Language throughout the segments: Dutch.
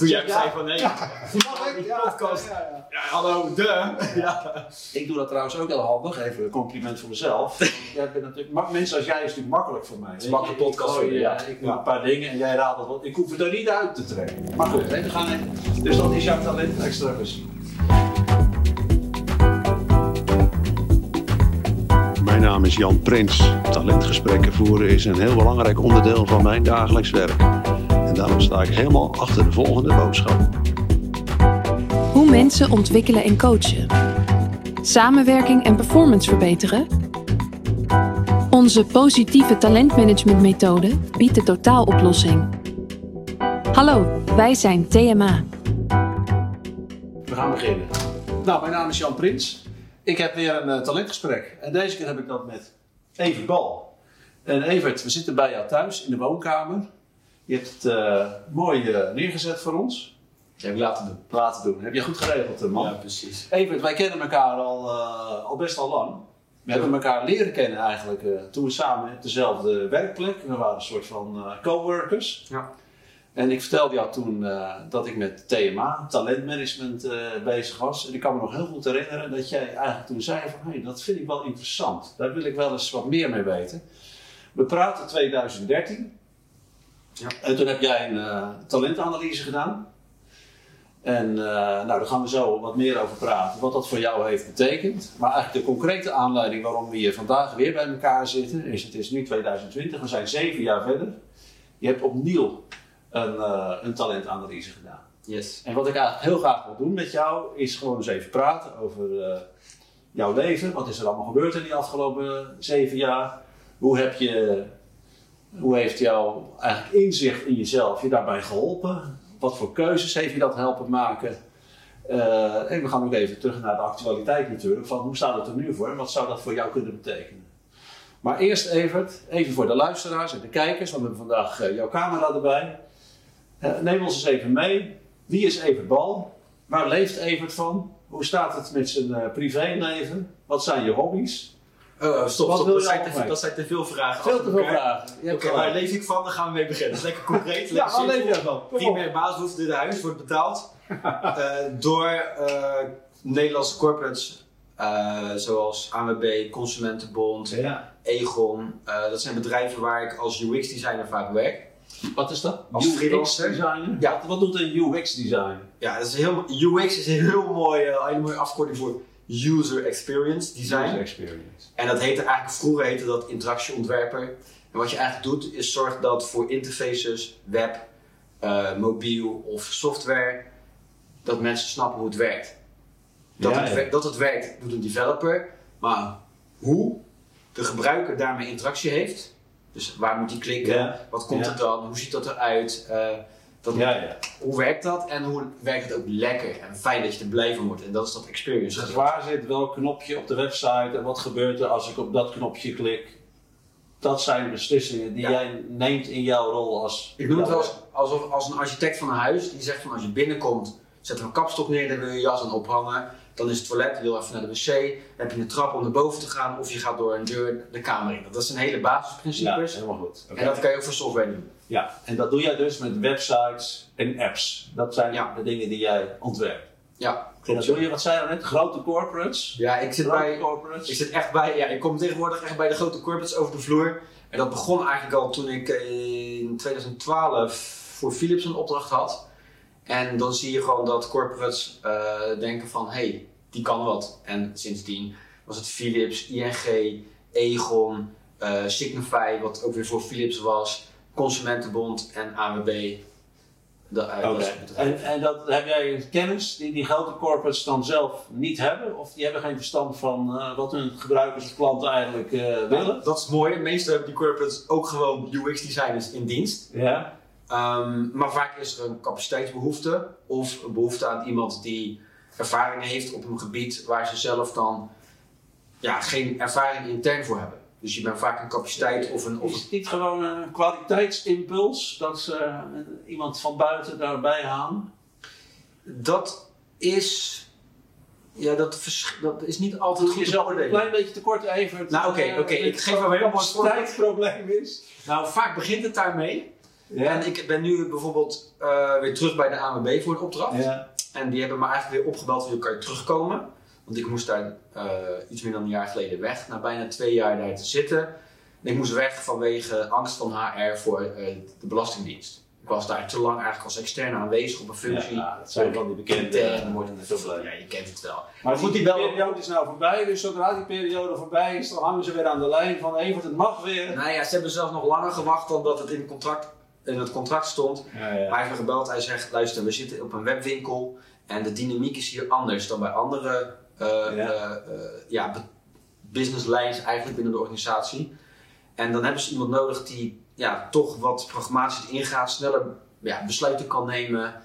Toen jij Ja. zei van nee, die Ja, podcast. ja, ja. Ja, hallo, de. Ja. Ik doe dat trouwens ook heel handig. Even een compliment voor mezelf. Jij bent natuurlijk, mensen als jij is natuurlijk makkelijk voor mij. is een makkelijke podcast voor je, ja. ja. Ik doe een paar dingen en jij raadt het wat. Ik hoef het er niet uit te trekken. Maar goed, we gaan in. Dus dat is jouw talent extra. Mijn naam is Jan Prins. Talentgesprekken voeren is een heel belangrijk onderdeel van mijn dagelijks werk. Daarom sta ik helemaal achter de volgende boodschap. Hoe mensen ontwikkelen en coachen. Samenwerking en performance verbeteren. Onze positieve talentmanagementmethode biedt de totaaloplossing. Hallo, wij zijn TMA. We gaan beginnen. Nou, mijn naam is Jan Prins. Ik heb weer een eh, talentgesprek. En deze keer heb ik dat met Evert Bal. En Evert, we zitten bij jou thuis in de woonkamer. Je hebt het eh, mooi eh, neergezet voor ons. Heb ik laten doen. Laten doen. Heb je goed geregeld, eh, man. Ja, precies. Evert, wij kennen elkaar al, al best al lang. We hebben elkaar leren kennen eigenlijk toen we samen op dezelfde werkplek. We waren een soort van coworkers. Ja. En ik vertelde jou toen dat ik met TMA, talentmanagement, bezig was. En ik kan me nog heel goed herinneren dat jij eigenlijk toen zei van... Hey, dat vind ik wel interessant. Daar wil ik wel eens wat meer mee weten. We praten 2013. Ja. En toen heb jij een eh, talentanalyse gedaan. En eh, nou, daar gaan we zo wat meer over praten, wat dat voor jou heeft betekend. Maar eigenlijk de concrete aanleiding waarom we hier vandaag weer bij elkaar zitten, is het is nu 2020, we zijn zeven jaar verder. Je hebt opnieuw een, eh, een talentanalyse gedaan. Yes. En wat ik eigenlijk heel graag wil doen met jou, is gewoon eens even praten over jouw leven. Wat is er allemaal gebeurd in die afgelopen zeven jaar? Hoe, heb je, hoe heeft jouw eigenlijk inzicht in jezelf je daarbij geholpen? Wat voor keuzes heeft je dat helpen maken? Eh, en we gaan ook even terug naar de actualiteit natuurlijk. Van hoe staat het er nu voor? Wat zou dat voor jou kunnen betekenen? Maar eerst Evert, even voor de luisteraars en de kijkers, want we hebben vandaag eh, jouw camera erbij. Eh, neem ons eens even mee. Wie is Evert Bal? Waar leeft Evert van? Hoe staat het met zijn privéleven? Wat zijn je hobby's? Oh, stop, Wat stop. wil Dat je zijn, te, dat zijn te veel vragen. Veel te veel vragen. Je Oké, hebt waar leef ik van? Dan gaan we mee beginnen. Dat is lekker concreet. Ja, waar leef jij van? Primair basisbehoefte, dit huis wordt betaald eh, door eh, Nederlandse corporates eh, zoals ANWB, Consumentenbond, Ja. Egon. Eh, dat zijn bedrijven waar ik als UX-designer vaak werk. Wat is dat? Als UX designer? Ja. Wat, doet een UX designer? Ja, dat is heel, UX is een heel mooi, eh, hele mooie afkorting voor User Experience Design. User experience. En dat heette eigenlijk, vroeger heette dat interactieontwerper. En wat je eigenlijk doet, is zorg dat voor interfaces, web, eh, mobiel of software, dat mensen snappen hoe het werkt. Dat, Ja, het, ja. dat het werkt, doet een developer. Maar hoe de gebruiker daarmee interactie heeft, dus waar moet hij klikken, Ja. wat komt er dan, hoe ziet dat eruit, eh, dat, Ja, ja. hoe werkt dat en hoe werkt het ook lekker en fijn dat je er blij van wordt. En dat is dat experience. Dus waar zit welk knopje op de website en wat gebeurt er als ik op dat knopje klik? Dat zijn beslissingen die Ja. jij neemt in jouw rol als. Ik noem het wel eens alsof als een architect van een huis die zegt van als je binnenkomt, zet er een kapstok neer, dan wil je je jas aan ophangen. Dan is het toilet, je wil even naar de wc, heb je een trap om naar boven te gaan of je gaat door een deur de kamer in. Dat zijn hele Ja, basisprincipes. helemaal goed. En dat kan je ook voor software doen. Ja, en dat doe jij dus met websites en apps. Dat zijn Ja. de dingen die jij ontwerpt. Ja, En klopt. dat doe je, wat zei je net? Grote corporates? Ja, ik zit Grote bij, corporates? ik zit echt bij, ja, ik kom tegenwoordig echt bij de grote corporates over de vloer. En dat begon eigenlijk al toen ik eh, in 2012 voor Philips een opdracht had. En dan zie je gewoon dat corporates eh, denken van, hé, hey, die kan wat. En sindsdien was het Philips, ING, Egon, eh, Signify, wat ook weer voor Philips was, Consumentenbond en AWB. Dat, eh. En, en dat, heb jij kennis die die grote corporates dan zelf niet hebben? Of die hebben geen verstand van wat hun gebruikers of klanten eigenlijk willen? Dat is mooi. Meestal hebben die corporates ook gewoon UX-designers in dienst. Ja. Ehm, maar vaak is er een capaciteitsbehoefte of een behoefte aan iemand die ervaring heeft op een gebied waar ze zelf dan ja, geen ervaring intern voor hebben. Dus je bent vaak een capaciteit of een. Of Is het niet gewoon een kwaliteitsimpuls dat ze eh, iemand van buiten daarbij halen? dat is. Ja, dat, is niet altijd Doe goed een klein beetje tekort even. Nou, oké, oké, ik geef wel weer een mooi voorbeeld. probleem is. Nou, vaak begint het daarmee. En ik ben nu bijvoorbeeld eh, weer terug bij de AMB voor een opdracht. Ja. En die hebben me eigenlijk weer opgebeld van, kan je terugkomen? Want ik moest daar eh, iets meer dan een jaar geleden weg, na bijna twee jaar daar te zitten. En ik moest weg vanwege angst van HR voor eh, de Belastingdienst. Ik was daar te lang eigenlijk als externe aanwezig op een functie. Ja, dat zijn van die bekende. Ja, je kent het wel. Maar goed, goed, die die periode is nou voorbij, dus zodra die periode voorbij is, dan hangen ze weer aan de lijn van Evert, het mag weer. Nou ja, ze hebben zelfs nog langer gewacht dan dat het in het contract, in het contract stond. Ja, Hij heeft me gebeld, hij zegt, luister, we zitten op een webwinkel en de dynamiek is hier anders dan bij andere eh, Ja. eh, eh, ja, be- business lines eigenlijk binnen de organisatie. En dan hebben ze iemand nodig die ja, toch wat pragmatisch ingaat, sneller ja, besluiten kan nemen,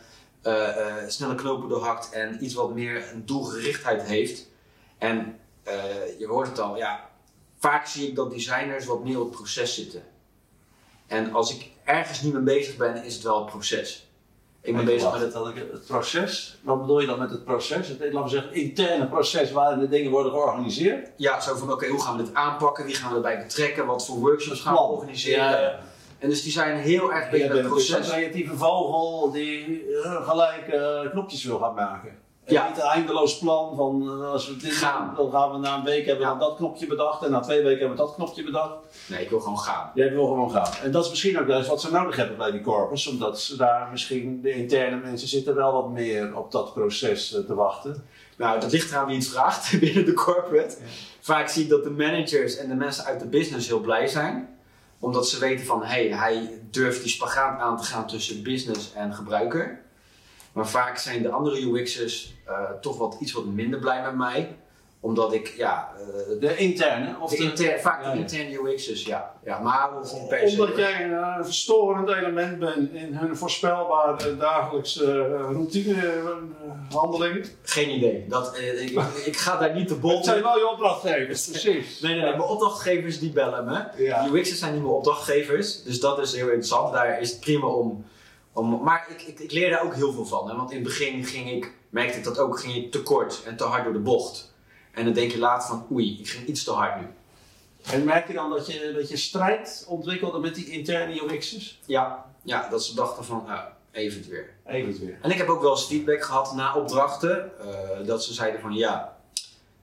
sneller knopen doorhakt en iets wat meer een doelgerichtheid heeft. En je hoort het al, ja, vaak zie ik dat designers wat meer op het proces zitten. En als ik ergens niet mee bezig ben, is het wel het proces. Ik ben bezig met het. dat ik het proces. Wat bedoel je dan met het proces? Het, laten we zeggen, interne proces waarin de dingen worden georganiseerd. Ja, zo van oké, hoe gaan we dit aanpakken? Wie gaan we erbij betrekken? Wat voor workshops gaan we organiseren? Ja, ja. En dus die zijn heel erg bezig met het dus een proces. creatieve vogel die eh, gelijk eh, knopjes wil gaan maken. Ja. niet een eindeloos plan van eh, als we dit Gaan. doen, dan gaan we na een week hebben we Ja. dat knopje bedacht en na twee weken hebben we dat knopje bedacht. Nee, ik wil gewoon gaan. Jij wil gewoon gaan. En dat is misschien ook juist wat ze nodig hebben bij die corpus, omdat ze daar misschien de interne mensen zitten wel wat meer op dat proces eh, te wachten. Nou, dat ligt eraan wie het vraagt binnen de corporate. Vaak zie ik dat de managers en de mensen uit de business heel blij zijn. Omdat ze weten van, hé, hey, hij durft die spagaat aan te gaan tussen business en gebruiker. Maar vaak zijn de andere UX'ers eh, toch wat, iets wat minder blij met mij. Omdat ik, ja, eh, De interne, of de de, inter- vaak ja, de ja. interne UX'ers, ja. ja maar per se. Omdat jij een eh, verstorend element bent in hun voorspelbare dagelijkse eh, routinehandelingen. Geen idee. Dat, eh, ik, ik ga daar niet te Het bol zijn wel je opdrachtgevers, precies. Nee, nee, nee. Mijn opdrachtgevers die bellen me. Ja. UX'ers zijn niet mijn opdrachtgevers. Dus dat is heel interessant. Daar is het prima om. Om maar ik, ik, ik leer daar ook heel veel van. Hè? Want in het begin ging ik, merkte ik dat ook, ging ik te kort en te hard door de bocht. En dan denk je later van oei, ik ging iets te hard nu. En merk je dan dat je, dat je strijd ontwikkelde met die interne UX'ers? Ja, ja dat ze dachten van ah, even het weer. Even weer. En ik heb ook wel eens feedback gehad na opdrachten. eh, dat ze zeiden van ja,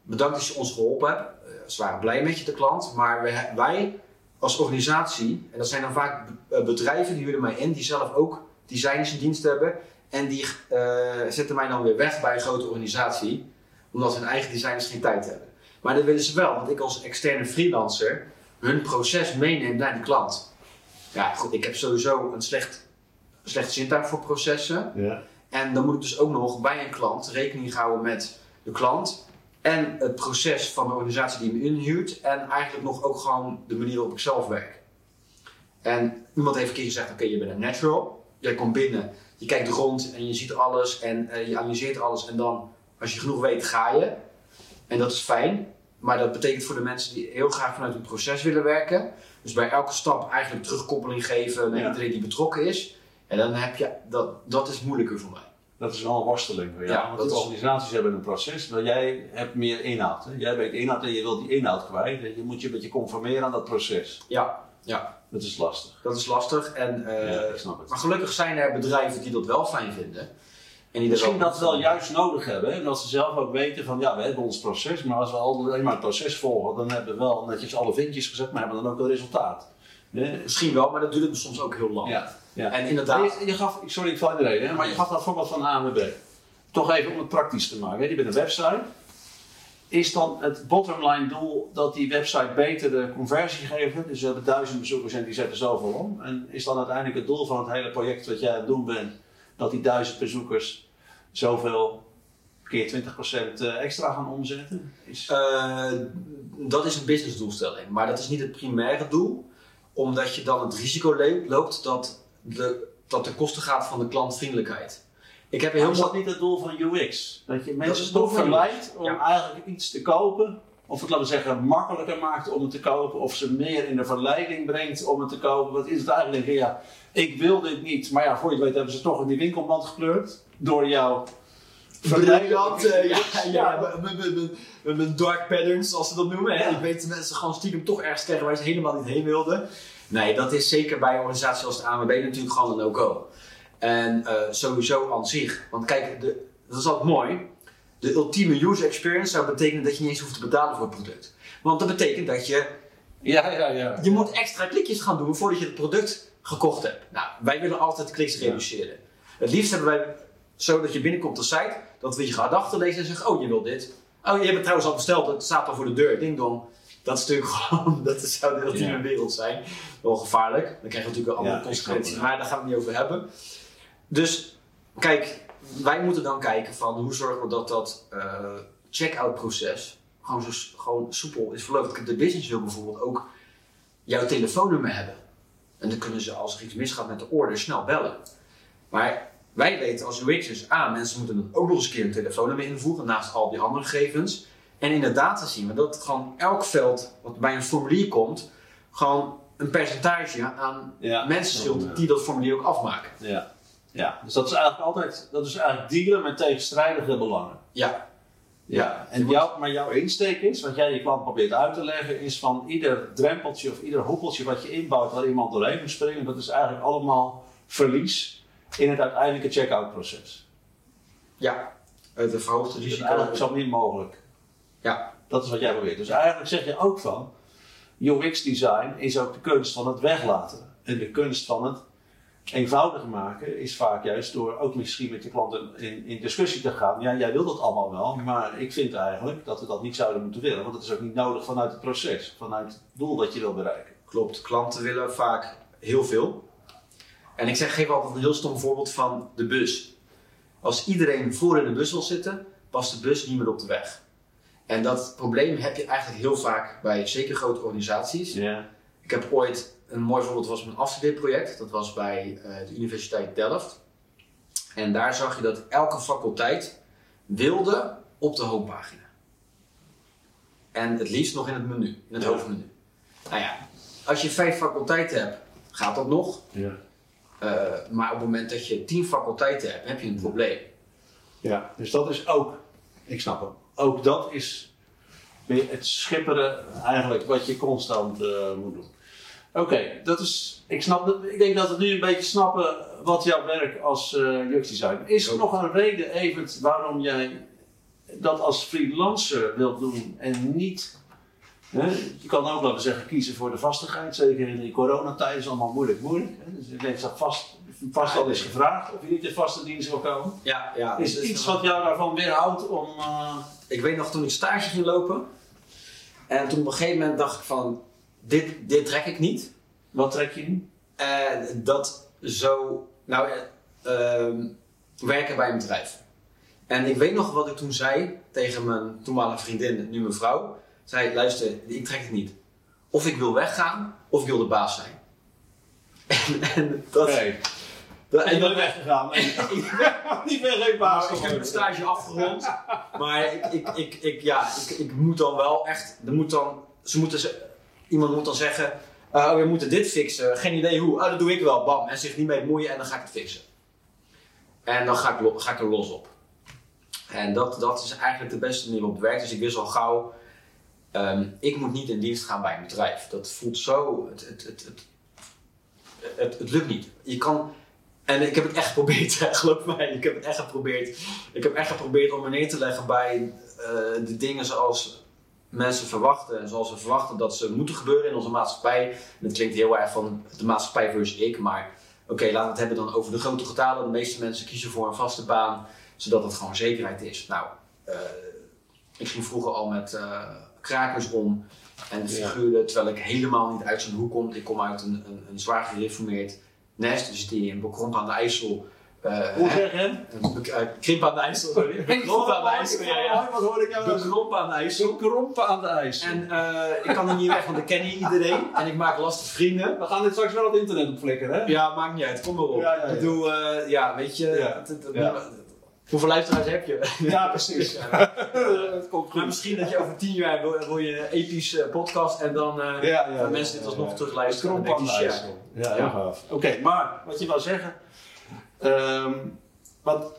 bedankt dat je ons geholpen hebt. Eh, ze waren blij met je, de klant. Maar wij, wij als organisatie, en dat zijn dan vaak eh, bedrijven die huren mij in, die zelf ook designers in dienst hebben. En die eh, zetten mij dan weer weg bij een grote organisatie. Omdat hun eigen designers geen tijd hebben. Maar dat willen ze wel, want ik als externe freelancer hun proces meeneem naar die klant. Ja, goed, ik heb sowieso een slecht, slecht zintuig voor processen. Ja. En dan moet ik dus ook nog bij een klant rekening houden met de klant en het proces van de organisatie die me inhuurt en eigenlijk nog ook gewoon de manier waarop ik zelf werk. En iemand heeft een keer gezegd, oké, je bent een natural, jij komt binnen, je kijkt rond en je ziet alles en eh, je analyseert alles en dan, als je genoeg weet, ga je. En dat is fijn, maar dat betekent voor de mensen die heel graag vanuit een proces willen werken, dus bij elke stap eigenlijk terugkoppeling geven naar Ja. iedereen die betrokken is, en dan heb je, dat, dat is moeilijker voor mij. Dat is wel een worsteling voor jou. Ja, want dat de is- organisaties hebben een proces, maar jij hebt meer inhoud. Hè? Jij bent inhoud en je wilt die inhoud kwijt. Je moet je een beetje conformeren aan dat proces. Ja, ja, Dat is lastig. dat is lastig. En, eh, ja, ik snap het. maar gelukkig zijn er bedrijven die dat wel fijn vinden. En die Misschien dat ze wel juist nodig hebben. En dat ze zelf ook weten van ja, we hebben ons proces. Maar als we alleen maar het proces volgen, dan hebben we wel netjes alle vinkjes gezet, maar hebben we dan ook een resultaat. Hè? Misschien wel, maar dat duurt soms ook heel lang. Ja, ja. En inderdaad, Je, je gaf, sorry, ik val in de reden, maar je gaf dat voorbeeld van AMB. Toch even om het praktisch te maken. Je bent een website. Is dan het bottomline doel dat die website beter de conversie geeft? Dus we hebben duizend bezoekers en die zetten zoveel om. En is dan uiteindelijk het doel van het hele project wat jij aan het doen bent, dat die duizend bezoekers zoveel keer 20% extra gaan omzetten? Eh, dat is een businessdoelstelling. Maar dat is niet het primaire doel. Omdat je dan het risico loopt dat de, dat de kosten gaat van de klantvriendelijkheid. Ik heb een heel is dat niet het doel van UX? Dat je mensen toch verleidt om Ja. eigenlijk iets te kopen. Of het, laten we zeggen, makkelijker maakt om het te kopen. Of ze meer in de verleiding brengt om het te kopen. Wat is het eigenlijk? Ja, ik wil dit niet. Maar ja, voor je het weet hebben ze toch in die winkelmand gekleurd. Door jou. Briljant, eh, ja, met- met dark patterns, zoals ze dat noemen. Hè? Ja. Ik weet dat mensen gewoon stiekem toch ergens krijgen waar ze helemaal niet heen wilden. Nee, dat is zeker bij organisaties als de AMB natuurlijk gewoon een no-go. En eh, sowieso aan zich. Want kijk, de, dat is altijd mooi. De ultieme user experience zou betekenen dat je niet eens hoeft te betalen voor het product. Want dat betekent dat je, Ja, ja, ja. je moet extra klikjes gaan doen voordat je het product gekocht hebt. Nou, wij willen altijd kliks reduceren. Het liefst hebben wij zo dat je binnenkomt op de site, dat we je gaat achterlezen en zeggen, oh je wil dit. Oh, je hebt het trouwens al besteld, het staat al voor de deur, ding dong. Dat is natuurlijk gewoon, dat zou de ultieme wereld zijn. Wel gevaarlijk, dan krijg je natuurlijk andere Ja, ik consequenties, maar daar gaan we het niet over hebben. Dus, kijk, wij moeten dan kijken van hoe zorgen we dat dat eh check-out proces gewoon, zo, gewoon soepel is verlopen. De business wil bijvoorbeeld ook jouw telefoonnummer hebben. En dan kunnen ze als er iets misgaat met de order snel bellen. Maar wij weten als UX'ers, ah, mensen moeten dan ook nog eens een keer een telefoonnummer invoegen naast al die andere gegevens. En in de data zien we dat gewoon elk veld wat bij een formulier komt, gewoon een percentage aan Ja. mensen scheelt die dat formulier ook afmaken. Ja. Ja, dus dat is eigenlijk altijd, dat is eigenlijk dealen met tegenstrijdige belangen. Ja, Ja, en jouw, maar jouw insteek is, wat jij je klant probeert uit te leggen, is van ieder drempeltje of ieder hoepeltje wat je inbouwt waar iemand doorheen moet springen, dat is eigenlijk allemaal verlies in het uiteindelijke check-out proces. ja. Het verhoogt het Dus risico. eigenlijk zo min mogelijk. Ja. Dat is wat jij probeert. Dus eigenlijk zeg je ook van, UX design is ook de kunst van het weglaten. En de kunst van het eenvoudig maken is vaak juist door ook misschien met je klanten in, in discussie te gaan. Ja, jij wil dat allemaal wel, maar ik vind eigenlijk dat we dat niet zouden moeten willen. Want het is ook niet nodig vanuit het proces, vanuit het doel dat je wil bereiken. Klopt, klanten willen vaak heel veel. En ik zeg, geef altijd een heel stom voorbeeld van de bus. Als iedereen voor in de bus wil zitten, past de bus niet meer op de weg. En dat probleem heb je eigenlijk heel vaak bij zeker grote organisaties. Ik heb ooit, een mooi voorbeeld was mijn afstudeerproject. Dat was bij eh, de Universiteit Delft. En daar zag je dat elke faculteit wilde op de homepagina. En het liefst nog in het menu, in het Ja. hoofdmenu. Nou ja, als je vijf faculteiten hebt, gaat dat nog. Ja. Eh, maar op het moment dat je tien faculteiten hebt, heb je een probleem. Ja, dus dat is ook, ik snap hem, ook dat is weer het schipperen eigenlijk wat je constant eh, moet doen. Oké, dat is, ik snap dat, ik denk dat we nu een beetje snappen wat jouw werk als uh, UX-designer is. er nog een reden, Evert, waarom jij dat als freelancer wilt doen en niet, hè, je kan ook laten we zeggen kiezen voor de vastigheid, zeker in die coronatijd is het allemaal moeilijk, moeilijk. Hè? Dus ik denk dat vast, vast al is gevraagd of je niet in vaste dienst wil komen. Ja, ja. Is er iets wat jou daarvan weerhoudt om. eh, Ik weet nog toen ik stage ging lopen. En toen op een gegeven moment dacht ik van, dit, dit trek ik niet. wat trek je in? En dat zo, nou, eh, ehm, werken bij een bedrijf. En ik weet nog wat ik toen zei tegen mijn toenmalige vriendin, nu mijn vrouw. Zei, luister, ik trek het niet. Of ik wil weggaan, of ik wil de baas zijn. En, en dat... Oké. dat- En je weggegaan. Niet meer geen baas. Nou, ik heb mijn stage afgerond, maar ik, ik, ik, ik, ja, ik, ik moet dan wel echt, er moet dan, ze moeten, ze- iemand moet dan zeggen, oh, we moeten dit fixen, geen idee hoe, oh, dat doe ik wel, bam, en zich niet mee bemoeien en dan ga ik het fixen. En dan ga ik, ga ik er los op. En dat, dat is eigenlijk de beste manier waarop het werkt, dus ik wist al gauw, ehm, ik moet niet in dienst gaan bij een bedrijf. Dat voelt zo, het, het, het, het, het, het lukt niet. Je kan, en ik heb het echt geprobeerd, geloof mij. Ik heb het echt geprobeerd. Ik heb echt geprobeerd om me neer te leggen bij eh, de dingen zoals mensen verwachten. En zoals we verwachten dat ze moeten gebeuren in onze maatschappij. En het klinkt heel erg van de maatschappij versus ik. Maar oké, laten we het hebben dan over de grote getalen. De meeste mensen kiezen voor een vaste baan. Zodat het gewoon zekerheid is. Nou, eh, ik ging vroeger al met eh, krakers om. En Ja. figuren, terwijl ik helemaal niet uit zo'n hoek kom. Ik kom uit een, een, een zwaar gereformeerd nest. Dus die in Bekromp aan de IJssel. Eh, Hoe zeg je? eh, Krimp aan de IJssel, sorry. Bekromp aan de IJssel, ja, ja. Wat hoor ik nou? Bekromp aan de IJssel. krompen aan de ijs. En eh, ik kan er niet weg, want ik ken niet iedereen. En ik maak lastige vrienden. we gaan dit straks wel op internet op flikkeren, hè? Ja, maakt niet uit, kom maar op. Ja, ja, ja. Ik bedoel, eh, ja, weet je, hoeveel luisteraars heb je? Ja, precies. Ja. Het komt Maar misschien dat je over tien jaar wil, wil je een epische podcast en dan eh, Ja, ja, gaan mensen dit alsnog terugluisteren. Kromp aan de IJssel. Ja, Ja. heel gaaf. Oké, maar wat je wou zeggen. Ehm want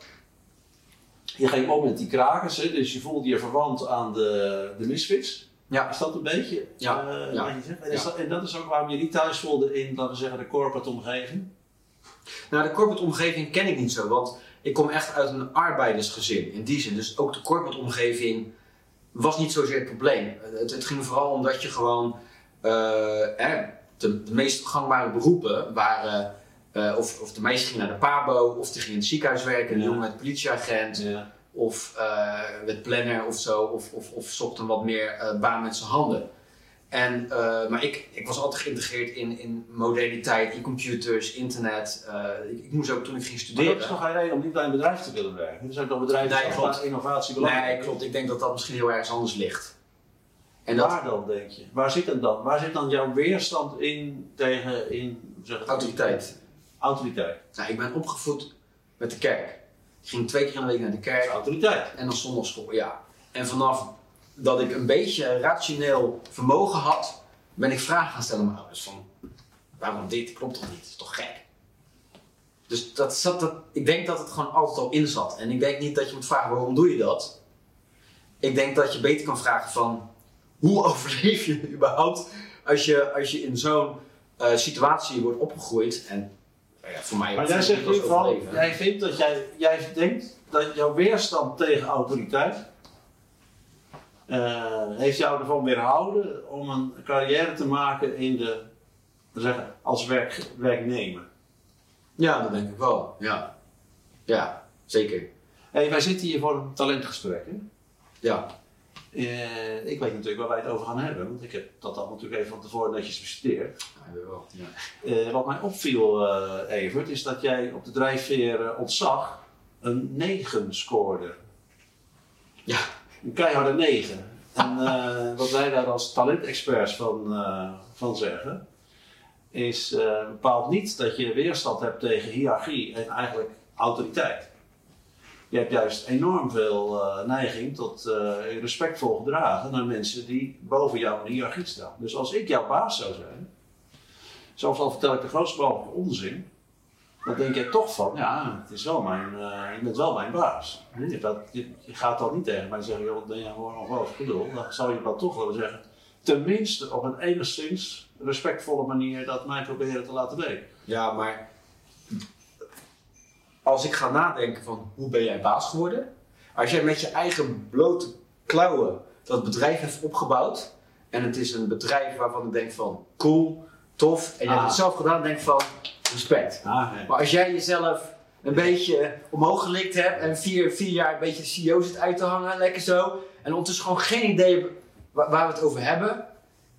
je ging om met die krakers, hè, dus je voelde je verwant aan de, de misfits. Ja. Is dat een beetje Ja, eh, ja. wat je zegt? En, Ja. dat, en dat is ook waarom je niet thuis voelde in, laten we zeggen, de corporate omgeving? Nou, de corporate omgeving ken ik niet zo, want ik kom echt uit een arbeidersgezin in die zin. Dus ook de corporate omgeving was niet zozeer het probleem. Het, het ging vooral om dat je gewoon eh, eh, de, de meest gangbare beroepen waren. Eh, of, of de meisje ging naar de pabo, of die ging in het ziekenhuis werken, de jongen werd politieagent, of eh werd planner of zo, of, of, of zocht een wat meer eh, baan met zijn handen. En, eh, maar ik, ik was altijd geïntegreerd in, in moderniteit, in computers, internet. Eh, ik, ik moest ook toen ik ging Maar studeren. dat is toch geen reden om niet bij een bedrijf te willen werken? Er zijn toch bedrijven Nee, klopt. waar innovatie belangrijk Nee, klopt. Ik denk dat dat misschien heel ergens anders ligt. En dat Waar dan, denk je? Waar zit het dan? Waar zit dan jouw weerstand in tegen in, zeg autoriteit. Autoriteit. Nou, ik ben opgevoed met de kerk. Ik ging twee keer in de week naar de kerk autoriteit. en dan zondagschool, ja. En vanaf dat ik een beetje rationeel vermogen had, ben ik vragen gaan stellen aan mijn ouders van waarom dit? Klopt toch niet? Dat is toch gek? Dus dat zat dat, ik denk dat het gewoon altijd al in zat. En ik denk niet dat je moet vragen waarom doe je dat. Ik denk dat je beter kan vragen van hoe overleef je überhaupt als je, als je in zo'n eh, situatie wordt opgegroeid. En ja, voor mij Maar jij zegt in was ieder geval, overleven. jij vindt dat jij, jij denkt dat jouw weerstand tegen autoriteit eh, heeft jou ervan weerhouden om een carrière te maken in de, zeggen, als werk, werknemer. Ja, dat denk ik wel. Ja, ja zeker. Hey, wij zitten hier voor een talentgesprek. Hè? Ja. Eh, ik weet natuurlijk waar wij het over gaan hebben, want ik heb dat al natuurlijk even van tevoren netjes bestudeerd. Ja, wel. Ja. Eh, wat mij opviel, eh, Evert, is dat jij op de drijfveer ontzag een 9 scoorde. Ja. Een keiharde 9. En wat wij daar als talentexperts van, van zeggen, is bepaalt niet dat je weerstand hebt tegen hiërarchie en eigenlijk autoriteit. Je hebt juist enorm veel eh, neiging tot eh, respectvol gedragen naar mensen die boven jou in de hiërarchie staan. Dus als ik jouw baas zou zijn, zelfs al vertel ik de grootste mogelijke onzin, dan denk je toch van, ja, het is wel mijn, eh, je bent wel mijn baas. Je, dat, je, je gaat dan niet tegen mij zeggen, joh, ben jij gewoon ongelooflijk bedoel. Dan zou je dat toch willen zeggen. Tenminste op een enigszins respectvolle manier dat mij proberen te laten weten. ja, maar als ik ga nadenken van hoe ben jij baas geworden? Als jij met je eigen blote klauwen dat bedrijf heeft opgebouwd en het is een bedrijf waarvan ik denk van cool, tof en je hebt Ah. het zelf gedaan, denk van respect. Ah, nee. Maar als jij jezelf een beetje omhoog gelikt hebt en vier, vier jaar een beetje CEO zit uit te hangen, lekker zo, en ondertussen gewoon geen idee hebt waar, waar we het over hebben,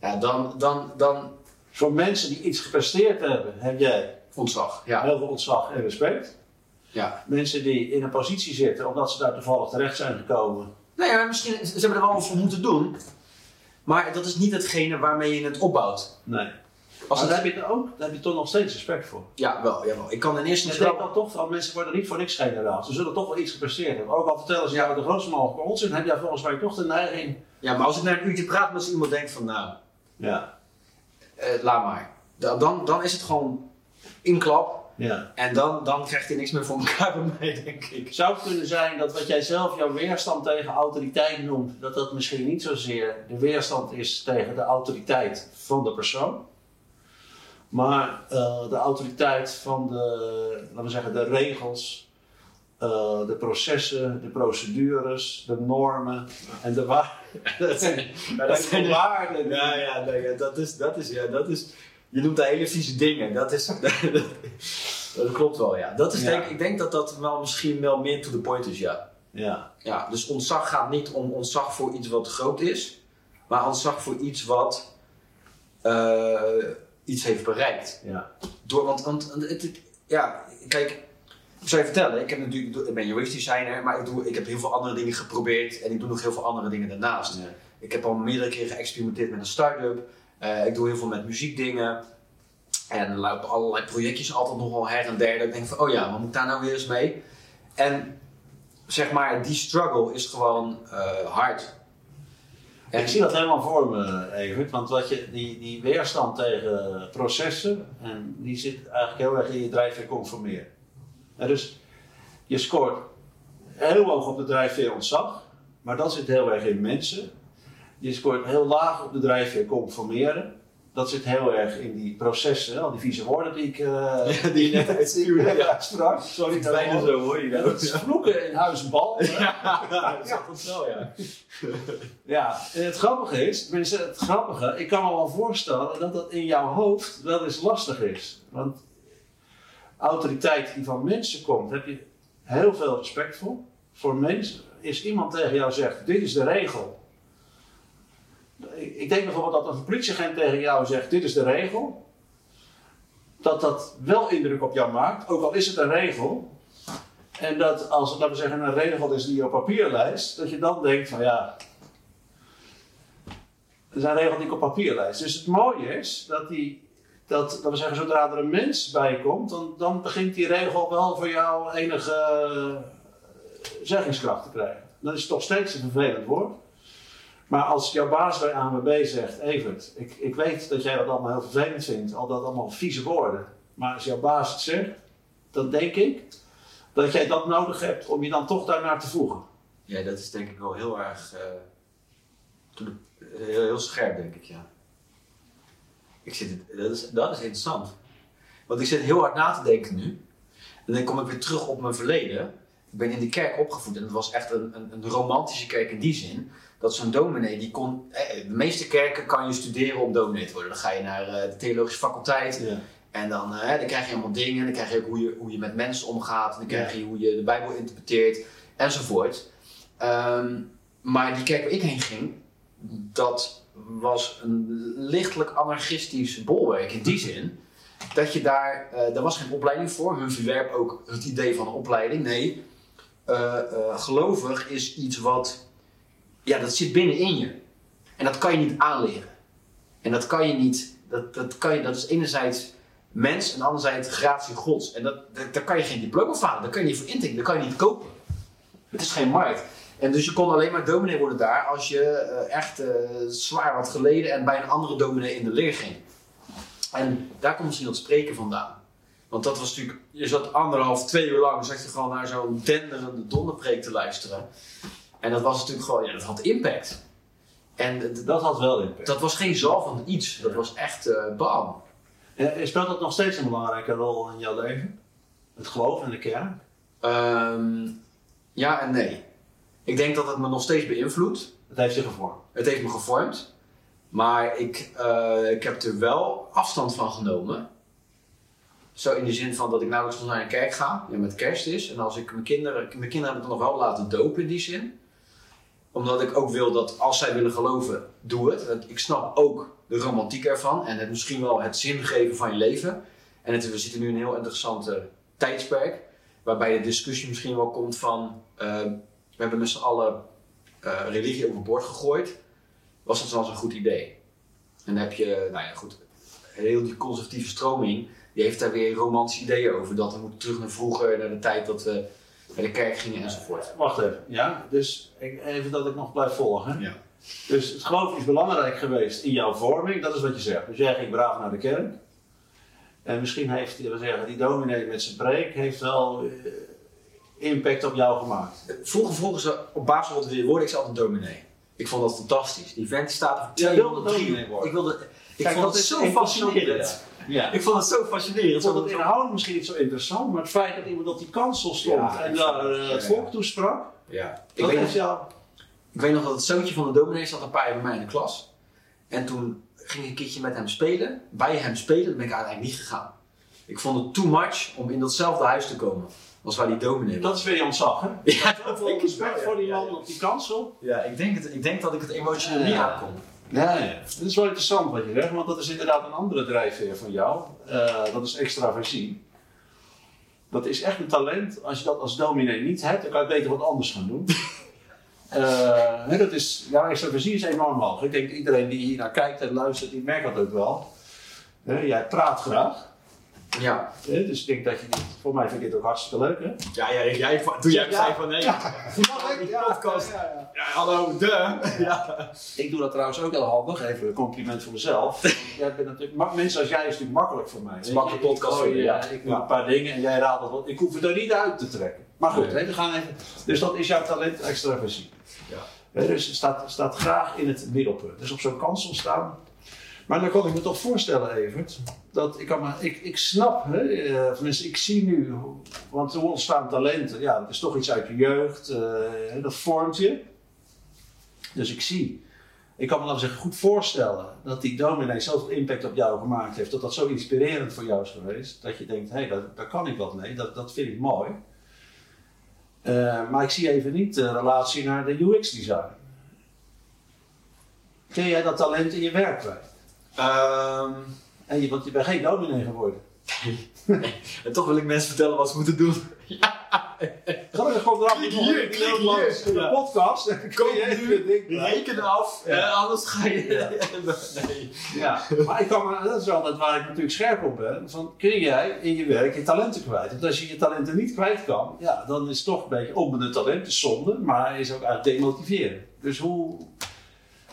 ja, dan, dan, dan Voor mensen die iets gepresteerd hebben, heb jij ontslag. Ja, heel veel ontzag en respect. Ja. Mensen die in een positie zitten omdat ze daar toevallig terecht zijn gekomen. Nou ja, misschien, ze hebben er wel wat voor moeten doen, maar dat is niet hetgene waarmee je het opbouwt. Nee. Als maar het, daar heb, je ook, daar heb je toch nog steeds respect voor. ja, wel, jawel. Ik kan in eerste Ik denk instantie... dan toch van mensen worden niet voor niks generaal. Ze zullen toch wel iets gepresteerd hebben. Ook al vertellen ze jou de grootste mogelijke onzin, heb jij volgens mij toch de neiging. Ja, maar als ik na een uurtje praat met iemand denk van, nou, Ja. eh, laat maar. Da- Dan, dan is het gewoon inklap ja. en dan, dan krijgt hij niks meer voor elkaar bij mij, denk ik. Zou het kunnen zijn dat wat jij zelf jouw weerstand tegen autoriteit noemt, dat dat misschien niet zozeer de weerstand is tegen de autoriteit van de persoon, maar eh, de autoriteit van de, laten we zeggen, de regels, eh, de processen, de procedures, de normen en de waarden. Dat zijn, Dat zijn de waarden. Ja, ja, dat is, dat is, ja, dat is, je noemt daar hele vieze dingen. Dat is, dat, klopt wel, ja. Dat is Ja. Denk, ik denk dat dat wel misschien wel meer to the point is, ja. Ja. ja. Dus ontzag gaat niet om ontzag voor iets wat groot is, maar ontzag voor iets wat eh, iets heeft bereikt. Ja. Door, want, want het, het- ja, kijk, ik zou je vertellen, ik, heb natuurlijk, ik ben UX designer, maar ik, doe, ik heb heel veel andere dingen geprobeerd en ik doe nog heel veel andere dingen daarnaast. Ik heb al meerdere keren geëxperimenteerd met een start-up. Eh, ik doe heel veel met muziekdingen. En lopen allerlei projectjes altijd nog wel her en der. Dat ik denk van, oh ja, wat moet daar nou weer eens mee? En zeg maar, die struggle is gewoon eh, hard. En Ik zie dat helemaal voor me, Evert. Want wat je, die, die weerstand tegen processen, en die zit eigenlijk heel erg in je drijfveer conformeren. En dus je scoort heel hoog op de drijfveer ontzag, maar dat zit heel erg in mensen. Je scoort heel laag op de drijfveer conformeren. Dat zit heel erg in die processen, al die vieze woorden die ik uh, die je net uitstuurde. net uitsprak. Sorry, Bijna zo hoor je dat. vloeken in huis bal. Ja, dat is ja. Ja, en het grappige is, het grappige, ik kan me wel voorstellen dat dat in jouw hoofd wel eens lastig is. Want autoriteit die van mensen komt, heb je heel veel respect voor. Voor mensen, is iemand tegen jou zegt, dit is de regel. Ik denk bijvoorbeeld dat een politieagent tegen jou zegt, dit is de regel. Dat dat wel indruk op jou maakt, ook al is het een regel. En dat als het, laten we zeggen, een regel is die op papier lijst, dat je dan denkt van ja, dat is een regel die ik op papier lijst. Dus het mooie is dat die, dat, dat we zeggen, zodra er een mens bij komt, dan, dan begint die regel wel voor jou enige eh, zeggingskracht te krijgen. Dat is toch steeds een vervelend woord. Maar als jouw baas bij ANWB zegt, Evert, ik, ik weet dat jij dat allemaal heel vervelend vindt, al dat allemaal vieze woorden. Maar als jouw baas het zegt, dan denk ik dat jij dat nodig hebt om je dan toch daarnaar te voegen. Ja, dat is denk ik wel heel erg. eh, the- heel, heel scherp, denk ik, ja. Ik zit, dat, is, dat is interessant. Want ik zit heel hard na te denken nu. En dan kom ik weer terug op mijn verleden. Ik ben in die kerk opgevoed en het was echt een, een, een romantische kerk in die zin. Dat zo'n dominee, die kon. eh, De meeste kerken kan je studeren om dominee te worden. Dan ga je naar eh, de theologische faculteit. Ja. En dan, eh, dan krijg je allemaal dingen. Dan krijg je ook hoe je, hoe je met mensen omgaat. En dan krijg je hoe je de Bijbel interpreteert. Enzovoort. Ehm, maar die kerk waar ik heen ging, dat was een lichtelijk anarchistisch bolwerk. In die zin dat je daar, eh daar was geen opleiding voor. Hun verwerp ook het idee van een opleiding. Nee, eh, eh, gelovig is iets wat, ja, dat zit binnenin je. En dat kan je niet aanleren. En dat kan je niet, dat, dat, kan je, dat is enerzijds mens en anderzijds gratie gods. En dat, dat, daar kan je geen diploma van halen, daar kan je niet voor intekenen, dat kan je niet kopen. Het is geen markt. En dus je kon alleen maar dominee worden daar als je eh, echt eh, zwaar had geleden en bij een andere dominee in de leer ging. En daar komt misschien dat spreken vandaan. Want dat was natuurlijk, je zat anderhalf, twee uur lang, zat je gewoon naar zo'n denderende donderpreek te luisteren. En dat was natuurlijk gewoon, ja, dat had impact. En Dat had wel impact. dat was geen zal van iets, dat was echt eh bam. En speelt dat nog steeds een belangrijke rol in jouw leven? Het geloof in de kern? Ehm, ja en nee. Ik denk dat het me nog steeds beïnvloedt. Het heeft je gevormd. Het heeft me gevormd. Maar ik, eh, ik heb er wel afstand van genomen. Zo in de zin van dat ik nauwelijks nog naar een kerk ga. Ja, met kerst is. En als ik mijn kinderen... Mijn kinderen heb ik dan nog wel laten dopen in die zin. Omdat ik ook wil dat als zij willen geloven, doe het. Ik snap ook de romantiek ervan. En het misschien wel het zin geven van je leven. En het, we zitten nu in een heel interessante tijdsperk. Waarbij de discussie misschien wel komt van... eh, we hebben met z'n allen eh, religie overboord gegooid was dat eens een goed idee. En dan heb je, nou ja, goed, heel die conservatieve stroming, die heeft daar weer romantische ideeën over. Dat we moeten terug naar vroeger, naar de tijd dat we naar de kerk gingen enzovoort. Wacht even. Ja, dus ik, even dat ik nog blijf volgen. Ja. Dus het geloof is belangrijk geweest in jouw vorming, dat is wat je zegt. Dus jij ging braaf naar de kerk. En misschien heeft we zeggen, die dominee met zijn preek heeft wel eh, impact op jou gemaakt. Vroeger vroegen ze op basis van wat je worden, ik zei altijd dominee. Ik vond dat fantastisch. Die vent staat er voor Jij wilde 203. dominee worden. Ik wilde, ik Kijk, vond dat het zo fascinerend. Ja. Ik vond het zo fascinerend. Ik vond het inhoudelijk misschien niet zo interessant, maar het feit dat iemand op die kansel stond Ja, en daar het- eh, volk toesprak, Ja. Ik dat weet, jou... ik weet nog dat het zoontje van de dominee zat een paar jaar bij mij in de klas. En toen ging ik een keertje met hem spelen. Bij hem spelen, dan ben ik uiteindelijk niet gegaan. Ik vond het too much om in datzelfde huis te komen. Als waar die dominee was. Dat is weer ontzag, hè? Ja, Zoveel respect voor die man op die kansel. Ja, ik denk, het, ik denk dat ik het emotioneel niet aankom. Ja, ja. Dat is wel interessant wat je zegt, want dat is inderdaad een andere drijfveer van jou. Eh, dat is extraversie. Dat is echt een talent. Als je dat als dominee niet hebt, dan kan je beter wat anders gaan doen. Eh, hè, dat is, ja, extraversie is enorm hoog. Ik denk iedereen die hier naar kijkt en luistert, die merkt dat ook wel. Hè, jij praat graag. Ja. Hè, dus ik denk dat je dit, voor mij vind je dit ook hartstikke leuk. Hè? Ja, ja, jij, toen jij Ja. zei van nee. die podcast. Ja, ja. Ja, hallo, de. Ja. Ik doe dat trouwens ook heel handig, even een compliment voor mezelf. jij bent natuurlijk, mensen als jij is natuurlijk makkelijk voor mij. is een makkelijke podcast Ik, voor je, ja. ja, ik doe Ja. een paar dingen en jij raadt het wat. Ik hoef het er niet uit te trekken. Maar goed, Nee. hè, we gaan even. Dus dat is jouw talent extraversie. Ja. Hè, dus staat, staat graag in het middelpunt. Dus op zo'n kansel staan. Maar dan kan ik me toch voorstellen, Evert, dat ik, ik, ik snap, hè, tenminste, ik zie nu, want hoe ontstaan talenten? Ja, dat is toch iets uit je jeugd, eh, dat vormt je. Dus ik zie, ik kan me laten zeggen goed voorstellen dat die dominee zoveel impact op jou gemaakt heeft, dat dat zo inspirerend voor jou is geweest, dat je denkt, hé, hey, daar, kan ik wat mee, dat, dat vind ik mooi. Eh, maar ik zie even niet de relatie naar de UX-design. Ken jij dat talent in je werk? Ehm, En je, want je bent geen dominee geworden. en toch wil ik mensen vertellen wat ze moeten doen. Gelukkig komt er af en toe hier, klik de Ja. podcast. Kun Koop je nu. Reken af, Ja. eh, anders ga je... nee. Ja, maar ik kan, dat is altijd waar ik natuurlijk scherp op ben. Van, kun jij in je werk je talenten kwijt? Want als je je talenten niet kwijt kan, ja, dan is het toch een beetje onbenut talent. Is zonde, maar is ook eigenlijk demotiverend. Dus hoe...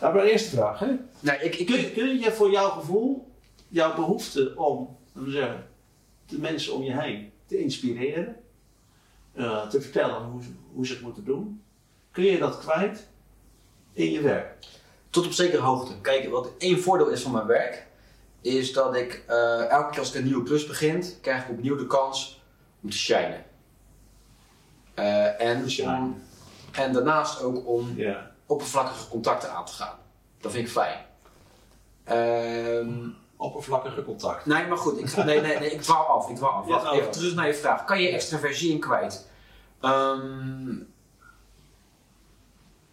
Nou, mijn eerste vraag, hè? Nee, ik, ik, Kun, kun je voor jouw gevoel, jouw behoefte om, laten we zeggen, de mensen om je heen te inspireren, eh, te vertellen hoe, ze- hoe ze het moeten doen, kun je dat kwijt in je werk? Tot op zekere hoogte. Kijk, wat één voordeel is van mijn werk, is dat ik eh, elke keer als ik een nieuwe klus begint, krijg ik opnieuw de kans om te shinen. Eh, en, om- en daarnaast ook om Ja. Oppervlakkige contacten aan te gaan. Dat vind ik fijn. Ehm, Oppervlakkige contact. nee, maar goed, ik, nee, nee, nee, ik dwaal af. Ik dwaal af. Wacht, dwaal even terug naar je vraag. Kan je extraversie in kwijt? Ehm,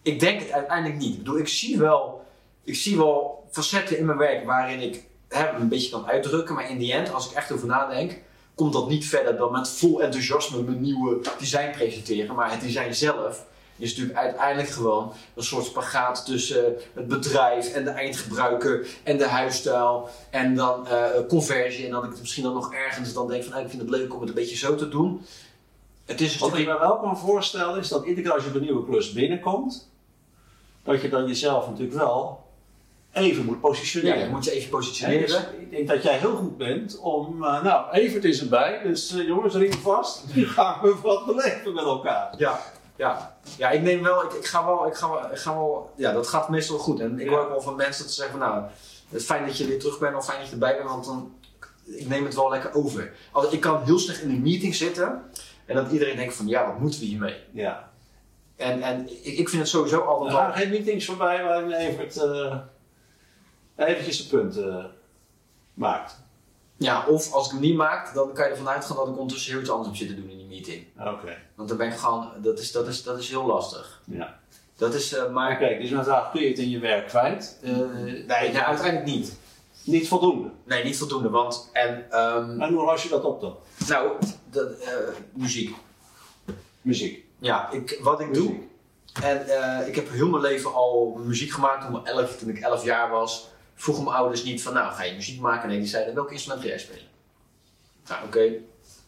ik denk het uiteindelijk niet. Ik bedoel, ik zie wel, ik zie wel facetten in mijn werk waarin ik hè, een beetje kan uitdrukken. Maar in die end, als ik echt over nadenk, komt dat niet verder dan met vol enthousiasme mijn nieuwe design presenteren. Maar het design zelf is natuurlijk uiteindelijk gewoon een soort spagaat tussen het bedrijf en de eindgebruiker en de huisstijl. En dan eh, conversie. En dat ik het misschien dan nog ergens dan denk van ah, ik vind het leuk om het een beetje zo te doen. Het is een Wat ik me wel kan voorstellen is dat iedere keer als je op een nieuwe klus binnenkomt, dat je dan jezelf natuurlijk wel even moet Ja, positioneren. je moet je even Hè, positioneren. dus ik denk dat jij heel goed bent om, eh, nou, Evert is erbij, dus eh, jongens, riem vast. Nu gaan we wat beleven met elkaar. Ja, ja. ja ik neem wel, ik, ik ga wel, ik ga wel, ik ga wel, ja, dat gaat meestal goed. En ik hoor ook wel van mensen dat ze zeggen van nou, het fijn dat je weer terug bent of fijn dat je erbij bent, want dan, ik neem het wel lekker over. Als, ik kan heel slecht in een meeting zitten en dat iedereen denkt van ja, wat moeten we hiermee? Ja. En, en ik, ik vind het sowieso Er altijd gaan wel, geen meetings voorbij waarin Evert eh eventjes de punten eh, maakt. ja, of als ik hem niet maak, dan kan je ervan uitgaan dat ik ondertussen heel iets anders heb zitten doen meeting. Oké. Want dan ben ik gewoon, dat is, dat is, dat is heel lastig. Ja. Dat is, eh, maar, Oké, dus vraag, kun je het in je werk kwijt? Eh, nee, nee, uiteindelijk niet. Niet voldoende. Nee, niet voldoende, want en, ehm, En hoe los je dat op dan? nou, dat, eh, muziek. Muziek. Ja, ik, wat ik doe, en ik heb heel mijn leven al muziek gemaakt toen, ik elf, toen ik 11 jaar was. Vroegen mijn ouders niet van, nou ga je muziek maken? Nee, die zeiden, welk instrument ga jij spelen? Nou, oké.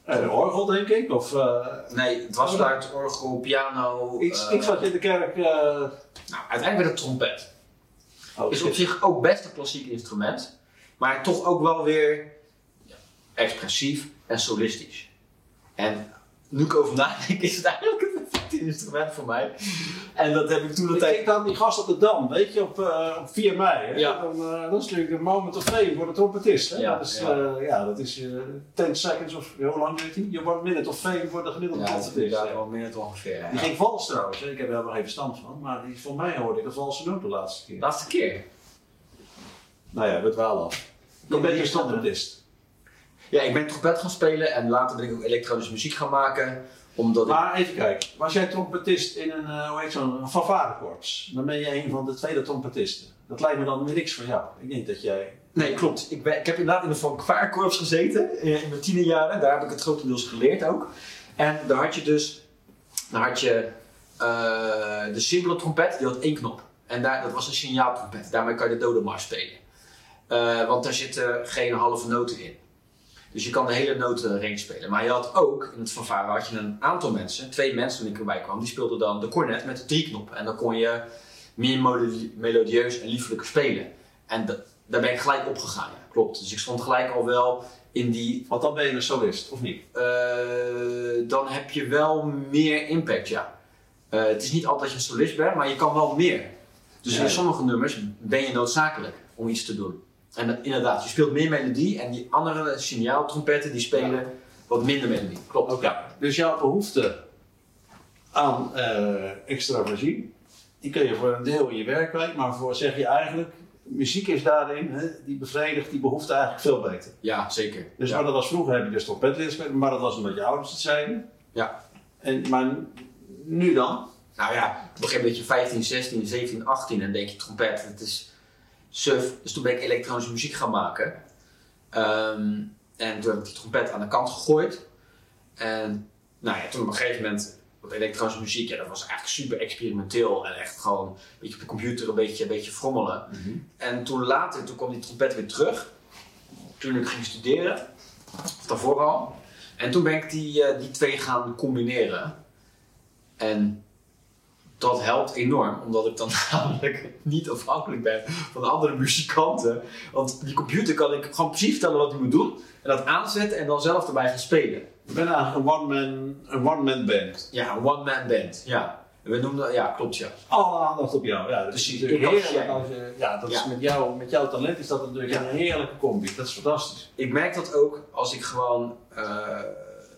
En een orgel, denk ik? Of eh, Nee, dwarsfluit, orgel, piano. iets, eh, iets wat je in de kerk... eh, Nou, uiteindelijk werd het trompet. oh, Is op zich ook best een klassiek instrument, maar toch ook wel weer expressief en solistisch. En nu ik over nadenk, is het eigenlijk het perfecte instrument voor mij. En dat heb ik toen Ik tijd. denk aan die gast op de Dam, weet je, op, eh, op 4 mei. Hè? Ja. Dan, eh, dat is natuurlijk een moment of fame voor de trompetist. Hè? Ja, dat is, ja. eh, ja, dat is eh 10 seconds of hoe lang duurt die? Je one minute of fame voor de gemiddelde Ja, dat is trompetist. meer dan ongeveer. ja. Die ging vals trouwens, hè? ik heb er helemaal geen verstand van, maar die, voor mij hoorde ik een valse noot de laatste keer. Laatste keer. Nou ja, we dwalen af. Je bent dus trompetist. Ja, ik ben trompet gaan spelen en later ben ik ook elektronische muziek gaan maken. Omdat ik. Maar even kijken, was jij trompetist in een, eh, hoe heet zo'n een fanfarekorps? Dan ben je een van de tweede trompetisten. Dat lijkt me dan weer niks voor jou. Ik denk dat jij... Nee, klopt. Ik, ben, ik heb inderdaad in een fanfarekorps gezeten in, in mijn tienerjaren. Daar heb ik het grotendeels geleerd ook. En daar had je dus daar had je, eh, de simpele trompet, die had één knop. En daar, dat was een signaaltrompet. Daarmee kan je de dodemars spelen. Eh, want daar zitten geen halve noten in. Dus je kan de hele notenrange spelen. Maar je had ook, in het fanfare had je een aantal mensen, twee mensen toen ik erbij kwam, die speelden dan de cornet met de drie knoppen. En dan kon je meer melodieus en liefelijker spelen. En da- daar ben ik gelijk op gegaan, ja, klopt. Dus ik stond gelijk al wel in die, Want dan ben je een solist, of niet? eh, dan heb je wel meer impact, ja. Eh, het is niet altijd dat je een solist bent, maar je kan wel meer. Dus Ja. in sommige nummers ben je noodzakelijk om iets te doen. En inderdaad, je speelt meer melodie en die andere signaaltrompetten die spelen wat minder melodie. Klopt. Oké, dus jouw behoefte aan eh extraversie, die kun je voor een deel in je werk kwijt, maar voor zeg je eigenlijk, muziek is daarin, hè, die bevredigt die behoefte eigenlijk veel beter. Ja, zeker. Dus ja. maar dat was vroeger heb je dus trompet leren spelen, maar dat was omdat je ouders het zeiden. Ja. En, maar nu dan? Nou ja, op een gegeven moment je 15, 16, 17, 18 en denk je trompet, het is Dus toen ben ik elektronische muziek gaan maken. Ehm, en toen heb ik die trompet aan de kant gegooid. En nou ja, toen op een gegeven moment, wat elektronische muziek, ja, dat was eigenlijk super experimenteel en echt gewoon een beetje op de computer een beetje, een beetje frommelen. En toen later, toen kwam die trompet weer terug. Toen ik ging studeren, of daarvoor al. En toen ben ik die, eh, die twee gaan combineren. En dat helpt enorm, omdat ik dan namelijk niet afhankelijk ben van andere muzikanten. Want die computer kan ik gewoon precies vertellen wat hij moet doen. En dat aanzetten en dan zelf erbij gaan spelen. Bent eigenlijk een one-man een one-man band. Ja, een one-man band. Ja. We noemen dat, ja, klopt ja. Alle aandacht op jou. Ja, dat is natuurlijk ik heerlijk. jij. Als je, ja, dat is met, jou, met jouw talent is dat natuurlijk Ja. een heerlijke combi. Dat is fantastisch. Ik merk dat ook als ik gewoon, eh,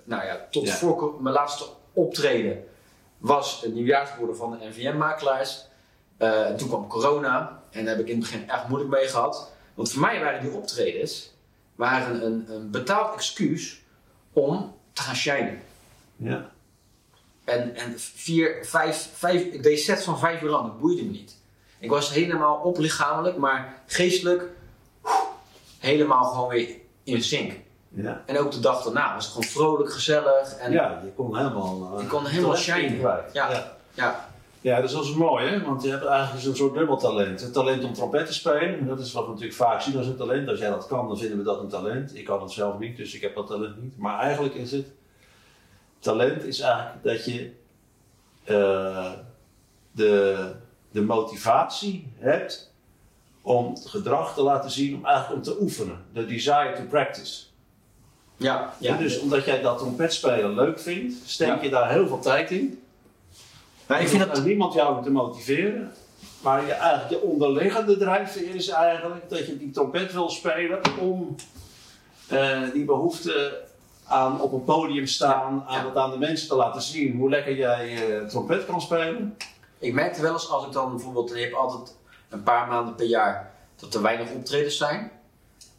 nou ja, tot Ja. voor mijn laatste optreden was het nieuwjaarsborden van de NVM-makelaars. Eh, en toen kwam corona en daar heb ik in het begin echt moeilijk mee gehad. Want voor mij waren die optredens waren een, een betaald excuus om te gaan shinen. Ja. En, en vier, vijf, vijf, ik deed sets van vijf uur lang, dat boeide me niet. Ik was helemaal oplichamelijk, maar geestelijk helemaal gewoon weer in sync. Ja. En ook de dag daarna was het gewoon vrolijk, gezellig. En ja, je kon helemaal... eh, Je kon helemaal kwijt. Ja. ja. ja, Ja, dat is mooi, hè? Want je hebt eigenlijk een soort dubbel talent. Het talent om trompet te spelen, en dat is wat we natuurlijk vaak zien als een talent. Als jij dat kan, dan vinden we dat een talent. Ik kan het zelf niet, dus ik heb dat talent niet. Maar eigenlijk is het... Talent is eigenlijk dat je eh, de, de motivatie hebt om het gedrag te laten zien, om eigenlijk om te oefenen. De desire to practice. Ja, Ja, ja. dus omdat jij dat trompetspelen leuk vindt, steek Ja. je daar heel veel tijd in. Maar ik vind dat niemand jou te motiveren. Maar je, eigenlijk je onderliggende drijfveer is eigenlijk dat je die trompet wil spelen om eh, die behoefte aan op een podium staan, aan ja. het aan de mensen te laten zien hoe lekker jij eh, trompet kan spelen. ik merkte wel eens als ik dan bijvoorbeeld, je hebt altijd een paar maanden per jaar dat er weinig optredens zijn.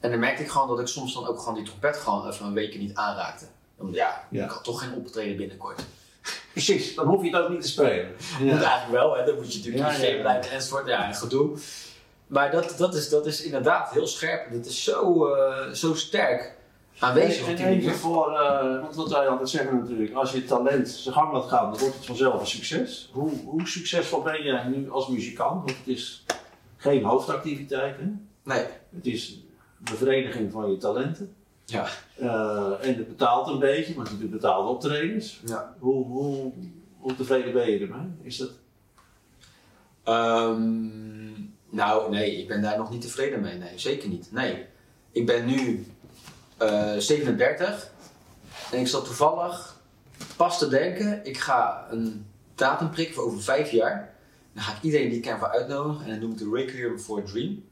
En dan merkte ik gewoon dat ik soms dan ook gewoon die trompet gewoon even een weekje niet aanraakte. Dan, ja, Ja. ik had toch geen optreden binnenkort. Precies, dan hoef je het ook niet te spelen. Moet eigenlijk wel, hè? dan moet je natuurlijk Ja, ja, shape ja. blijven enzovoort. Ja, en gedoe. Maar dat, dat, is, dat is inderdaad heel scherp. Dat is zo, eh, zo sterk aanwezig En even voor, eh, want wat wij altijd zeggen natuurlijk, als je talent zijn gang laat gaan, dan wordt het vanzelf een succes. Hoe, hoe succesvol ben jij nu als muzikant? Want het is geen hoofdactiviteit, hè? Nee, Het is bevrediging van je talenten. ja. Eh, en het betaalt een beetje, want je doet betaalde optredens. ja. Hoe, hoe, hoe tevreden ben je ermee? Is dat... Ehm, nou, nee, ik ben daar nog niet tevreden mee. Nee, zeker niet. Nee. Ik ben nu eh 37 en ik zat toevallig pas te denken, ik ga een datum prikken voor over vijf jaar. Dan ga ik iedereen die ik ken voor uitnodigen en dan noem ik de Requiem for a Dream.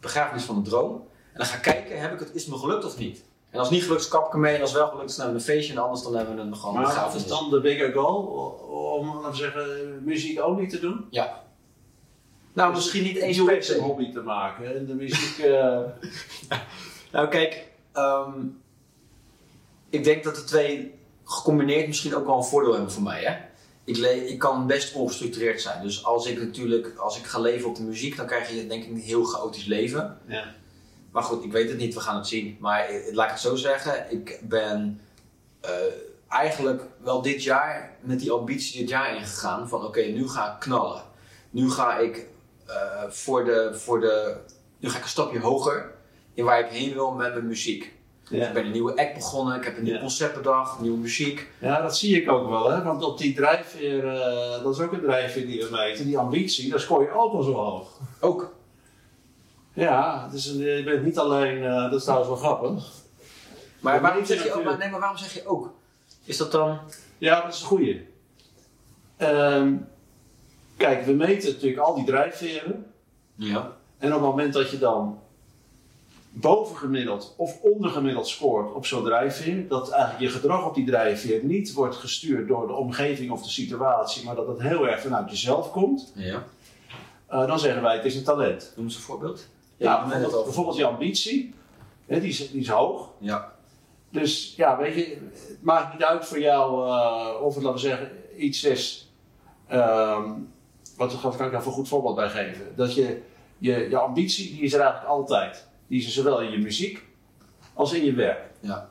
Begrafenis van een droom. En dan ga ik kijken, heb ik het, is het me gelukt of niet? En als het niet gelukt is, kap ik ermee. En als het wel gelukt is, dan hebben we een feestje. En anders dan hebben we een gewoon Maar wat begrafenis. is dan de bigger goal? Om, laten we zeggen, muziek ook niet te doen? Ja. Nou, Dus misschien niet eens per se. hobby te maken. En de muziek... eh, Nou, kijk, ehm, ik denk dat de twee gecombineerd misschien ook wel een voordeel hebben voor mij. Hè? Ik, le- ik kan best ongestructureerd zijn. Dus als ik natuurlijk, als ik ga leven op de muziek, dan krijg je denk ik een heel chaotisch leven. ja. Maar goed, ik weet het niet, we gaan het zien. Maar laat ik het zo zeggen, ik ben eh, eigenlijk wel dit jaar met die ambitie dit jaar ingegaan. Van oké, nu ga ik knallen. Nu ga ik eh, voor de, voor de, nu ga ik een stapje hoger in waar ik heen wil met mijn muziek. Ja. Ik ben een nieuwe act begonnen, ik heb een nieuw Ja. concept bedacht, nieuwe muziek. ja, dat zie ik ook wel. Hè? Want op die drijfveer, eh, dat is ook een drijfveer die we meten. Die ambitie, daar scoor je ook al zo hoog. Ook. Ja, dus een- je bent niet alleen... eh, dat is trouwens wel grappig. Maar Dat waarom je zeg je ook? Maar, nee, maar waarom zeg je ook? Is dat dan? Ja, dat is een goeie. Ehm, kijk, we meten natuurlijk al die drijfveren. Ja. En op het moment dat je dan bovengemiddeld of ondergemiddeld scoort op zo'n drijfveer, dat eigenlijk je gedrag op die drijfveer niet wordt gestuurd door de omgeving of de situatie, maar dat het heel erg vanuit jezelf komt, Ja. eh, dan zeggen wij het is een talent. Noem eens een voorbeeld. Ja, bijvoorbeeld, bijvoorbeeld je ambitie, hè, die, is, die is hoog. Ja. Dus ja, weet je, het maakt niet uit voor jou eh, of het, laten we zeggen, iets is. ehm, wat kan ik daar voor een goed voorbeeld bij geven? Dat je, je, je ambitie, die is er eigenlijk altijd. Die is er zowel in je muziek als in je werk. Ja.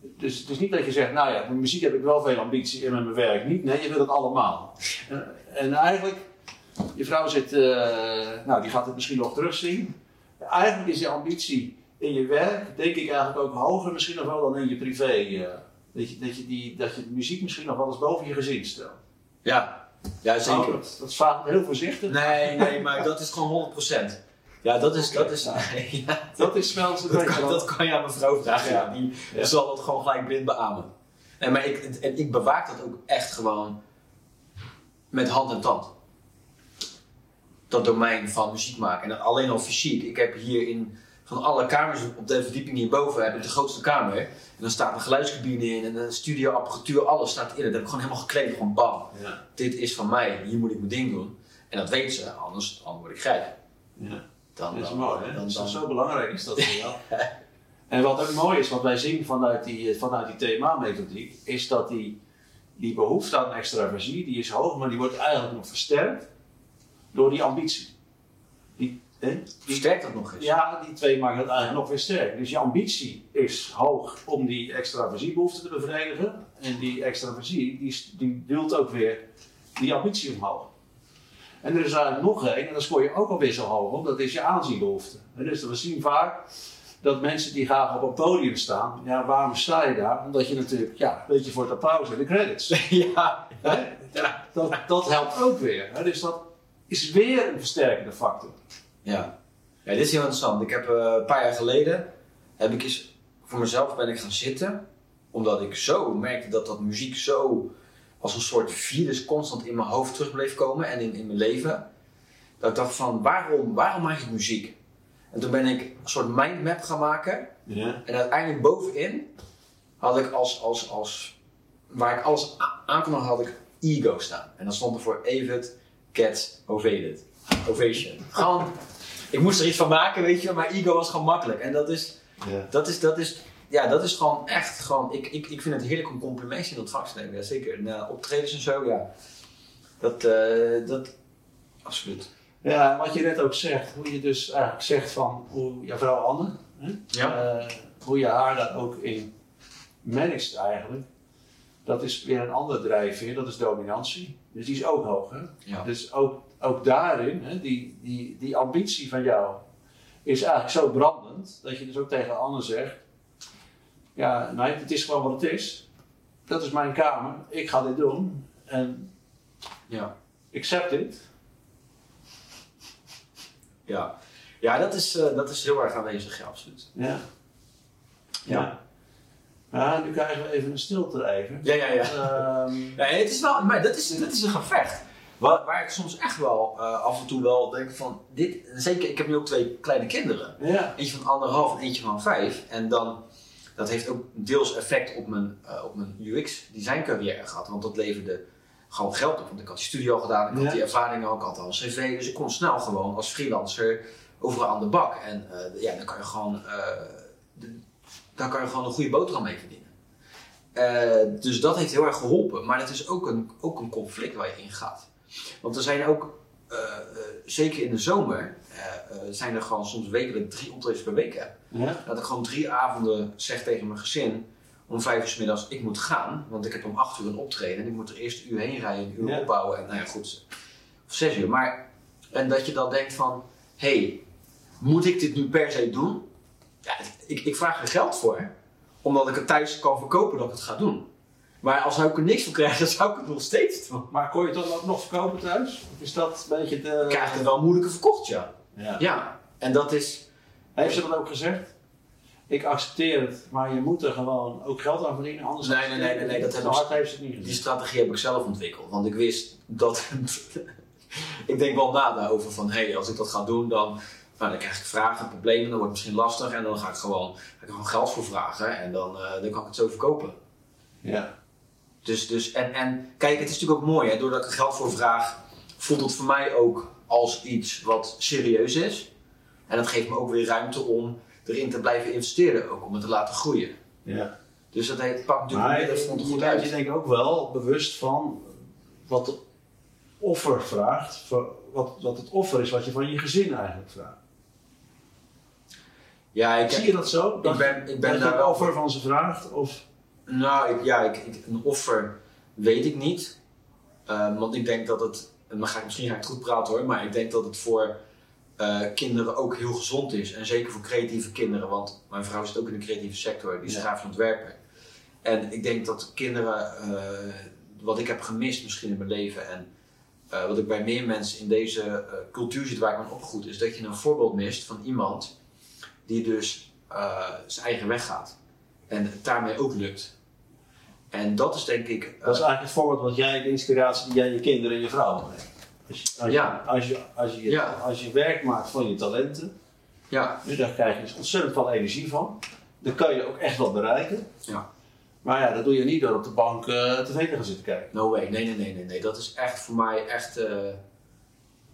Dus het is niet dat je zegt, nou ja, met muziek heb ik wel veel ambitie en met mijn werk niet. Nee, je wil het allemaal. Eh, en eigenlijk, je vrouw zit, eh, nou die gaat het misschien nog terugzien. Eigenlijk is je ambitie in je werk, denk ik eigenlijk ook hoger misschien nog wel dan in je privé. eh. dat, je, dat, je die, dat je de muziek misschien nog wel eens boven je gezin stelt. Ja. Ja, Nou, zeker. dat, dat is vaak heel voorzichtig. Nee, nee, maar dat is gewoon 100%. Ja, dat is, dat is, ja, Dat is wel dat, kan, dat kan je aan mijn vrouw vragen. Ja. Die zal dat gewoon gelijk blind beamen. Nee, maar ik, en ik bewaak dat ook echt gewoon met hand en tand. Dat domein van muziek maken. En alleen al fysiek. Ik heb hier in, van alle kamers op de verdieping hierboven, heb ik de grootste kamer. En dan staat een geluidscabine in en een studioapparatuur, alles staat in. Dat heb ik gewoon helemaal gekleed, gewoon bam. Ja. Dit is van mij, hier moet ik mijn ding doen. En dat weten ze, anders, anders word ik gek. Ja. Dan, Dat is dan- mooi, hè? dan- Dat is zo belangrijk is dat voor jou. en wat ook mooi is, wat wij zien vanuit die, vanuit die thema-methodiek, is dat die, die behoefte aan extraversie, die is hoog, maar die wordt eigenlijk nog versterkt door die ambitie. Die, die, Versterkt dat nog eens? ja, die twee maken het eigenlijk nog weer sterk. Dus je ambitie is hoog om die extraversiebehoefte te bevredigen. En die extraversie, die, die duwt ook weer die ambitie omhoog. En er is eigenlijk nog één, en dat scoor je ook alweer zo hoog op, dat is je aanzienbehoefte. En dus we zien vaak dat mensen die graag op een podium staan, ja, waarom sta je daar? Omdat je natuurlijk, ja, een beetje voor het applaus en de credits. ja. Hè? Dat, dat helpt ook weer. Dus dat is weer een versterkende factor. Ja. ja, dit is heel interessant. Ik heb eh, een paar jaar geleden, heb ik eens, voor mezelf ben ik gaan zitten. Omdat ik zo merkte dat dat muziek zo als een soort virus constant in mijn hoofd terug bleef komen en in, in mijn leven. Dat ik dacht van, waarom, waarom maak ik muziek? En toen ben ik een soort mindmap gaan maken. Ja. En uiteindelijk bovenin had ik als, als, als waar ik alles aan kon had ik ego staan. En dan stond er voor Avid, Cat, Ovated. Ovation. Gewoon, ik moest er iets van maken, weet je, maar ego was gewoon makkelijk. En dat is, Ja. dat is, dat is, ja, dat is gewoon echt gewoon, ik, ik, ik vind het heerlijk om complimentjes in ontvangst te nemen. Ja, zeker. En, optredens en zo, ja. Dat, eh, dat, absoluut. Ja, wat je net ook zegt, hoe je dus eigenlijk zegt van hoe jouw vrouw Anne, hè? Ja. Eh, hoe je haar daar ook in managt eigenlijk, dat is weer een andere drijfveer, dat is dominantie. Dus die is ook hoog. Hè? Ja. Dus ook, ook daarin, hè, die, die, die ambitie van jou is eigenlijk zo brandend, dat je dus ook tegen Anne zegt, ja, nee, het is gewoon wat het is. Dat is mijn kamer, ik ga dit doen en Ja. accept it. Ja, ja dat, is, eh, dat is heel erg aanwezig, ja, absoluut. Ja. Ja. Ja, nu krijgen we even een stilte even. Ja, ja, ja. Ehm, Nee, het is wel, maar dat is, dat is een gevecht. Waar, waar ik soms echt wel eh, af en toe wel denk van, dit, zeker, ik heb nu ook twee kleine kinderen. ja. Eentje van anderhalf en eentje van vijf. En dan, dat heeft ook deels effect op mijn, eh, op mijn UX design carrière gehad. Want dat leverde gewoon geld op. Want ik had die studie al gedaan, ik had Ja. die ervaringen ook, ik had al een cv. Dus ik kon snel gewoon als freelancer overal aan de bak. En eh, ja, dan kan je gewoon, de- daar kan je gewoon een goede boterham mee verdienen. Eh, dus dat heeft heel erg geholpen. Maar dat is ook een, ook een conflict waar je in gaat. Want er zijn ook, eh, eh, zeker in de zomer, zijn er gewoon soms ik drie optredens per week heb. Ja. Dat ik gewoon drie avonden zeg tegen mijn gezin, om vijf uur 's middags, ik moet gaan. Want ik heb om acht uur een optreden en ik moet er eerst een uur heen rijden, een uur Ja. opbouwen. En nou ja, goed, of zes uur. Maar, en dat je dan denkt van, hé, hey, moet ik dit nu per se doen? Ja, ik, ik vraag er geld voor, omdat ik het thuis kan verkopen dat ik het ga doen. Maar als ik er niks voor krijg, dan zou ik het nog steeds doen. Maar kon je het dan ook nog verkopen thuis? Of is dat een beetje de... Ik krijg het wel moeilijker verkocht, ja. Ja. Ja, en dat is, Heeft ze dat ook gezegd? ik accepteer het, maar je moet er gewoon ook geld aan verdienen. Anders Nee, nee, nee, nee, nee, dat heb heeft ze niet Die gezien. strategie heb ik zelf ontwikkeld. Want ik wist dat. ik denk wel na daarover van hé, hey, als ik dat ga doen, dan, nou, dan krijg ik vragen, problemen, dan wordt het misschien lastig. En dan ga ik gewoon, ga ik gewoon geld voor vragen en dan, eh, dan kan ik het zo verkopen. Ja. Dus, dus en, en kijk, het is natuurlijk ook mooi, hè? doordat ik er geld voor vraag, voelt het voor mij ook als iets wat serieus is. En dat geeft me ook weer ruimte om erin te blijven investeren, ook om het te laten groeien. ja. Dus dat heet, pakt natuurlijk Maar meer, dat vond je goed bent je uit. denk ik ook wel bewust van wat het offer vraagt. Wat, wat het offer is wat je van je gezin eigenlijk vraagt. Ja, ik, Zie je dat zo? ik Dat, ben, ik ben dat je daar wel offer van ze vraagt? Of, Nou, ik, ja, ik, ik- een offer weet ik niet. Ehm, want ik denk dat het, en dan ga ik misschien ga ik het goed praten hoor, maar ik denk dat het voor eh, kinderen ook heel gezond is. En zeker voor creatieve kinderen, want mijn vrouw zit ook in de creatieve sector, die is Ja. grafisch ontwerper. En ik denk dat kinderen, eh, wat ik heb gemist misschien in mijn leven en eh, wat ik bij meer mensen in deze cultuur zit waar ik ben opgegroeid, is dat je een voorbeeld mist van iemand die dus eh, zijn eigen weg gaat. En het daarmee ook lukt. En dat is denk ik. eh, dat is eigenlijk het voorbeeld wat jij, de inspiratie die jij je kinderen en je vrouw hebt. Als Ja. als, je, als, je, Ja. als je werk maakt van je talenten, ja, dus daar krijg je dus ontzettend veel energie van. Dan kan je ook echt wat bereiken. Ja. Maar ja, dat doe je niet door op de bank eh tv te gaan zitten kijken. no way. Nee, nee, nee, nee, nee. Dat is echt voor mij echt eh,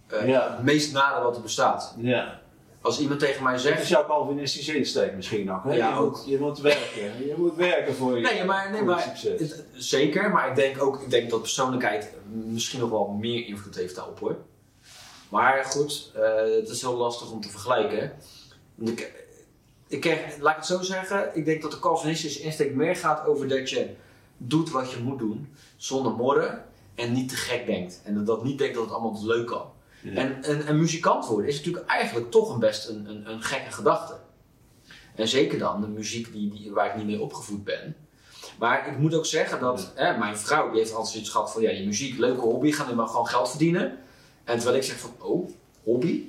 eh, Ja. het meest nare wat er bestaat. Ja. Als iemand tegen mij Dat is zegt. jouw Calvinistische insteek misschien ook. Hè? Ja, je, ook. Moet, je moet werken. Je moet werken voor je, Nee, maar, nee, maar succes. het- zeker. Maar ik denk ook ik denk dat persoonlijkheid misschien nog wel meer invloed heeft daarop hoor. Maar goed, eh, het is heel lastig om te vergelijken. Ik, ik laat ik het zo zeggen, ik denk dat de Calvinistische insteek meer gaat over dat je doet wat je moet doen, zonder morren en niet te gek denkt. En dat, dat niet denkt dat het allemaal leuk kan. Ja. En een, een muzikant worden is natuurlijk eigenlijk toch een best een, een, een gekke gedachte. En zeker dan de muziek die, die, waar ik niet mee opgevoed ben. Maar ik moet ook zeggen dat hè, mijn vrouw die heeft altijd zoiets gehad van ja, je muziek, leuke hobby, ga nu maar gewoon geld verdienen. En terwijl ik zeg van oh, hobby?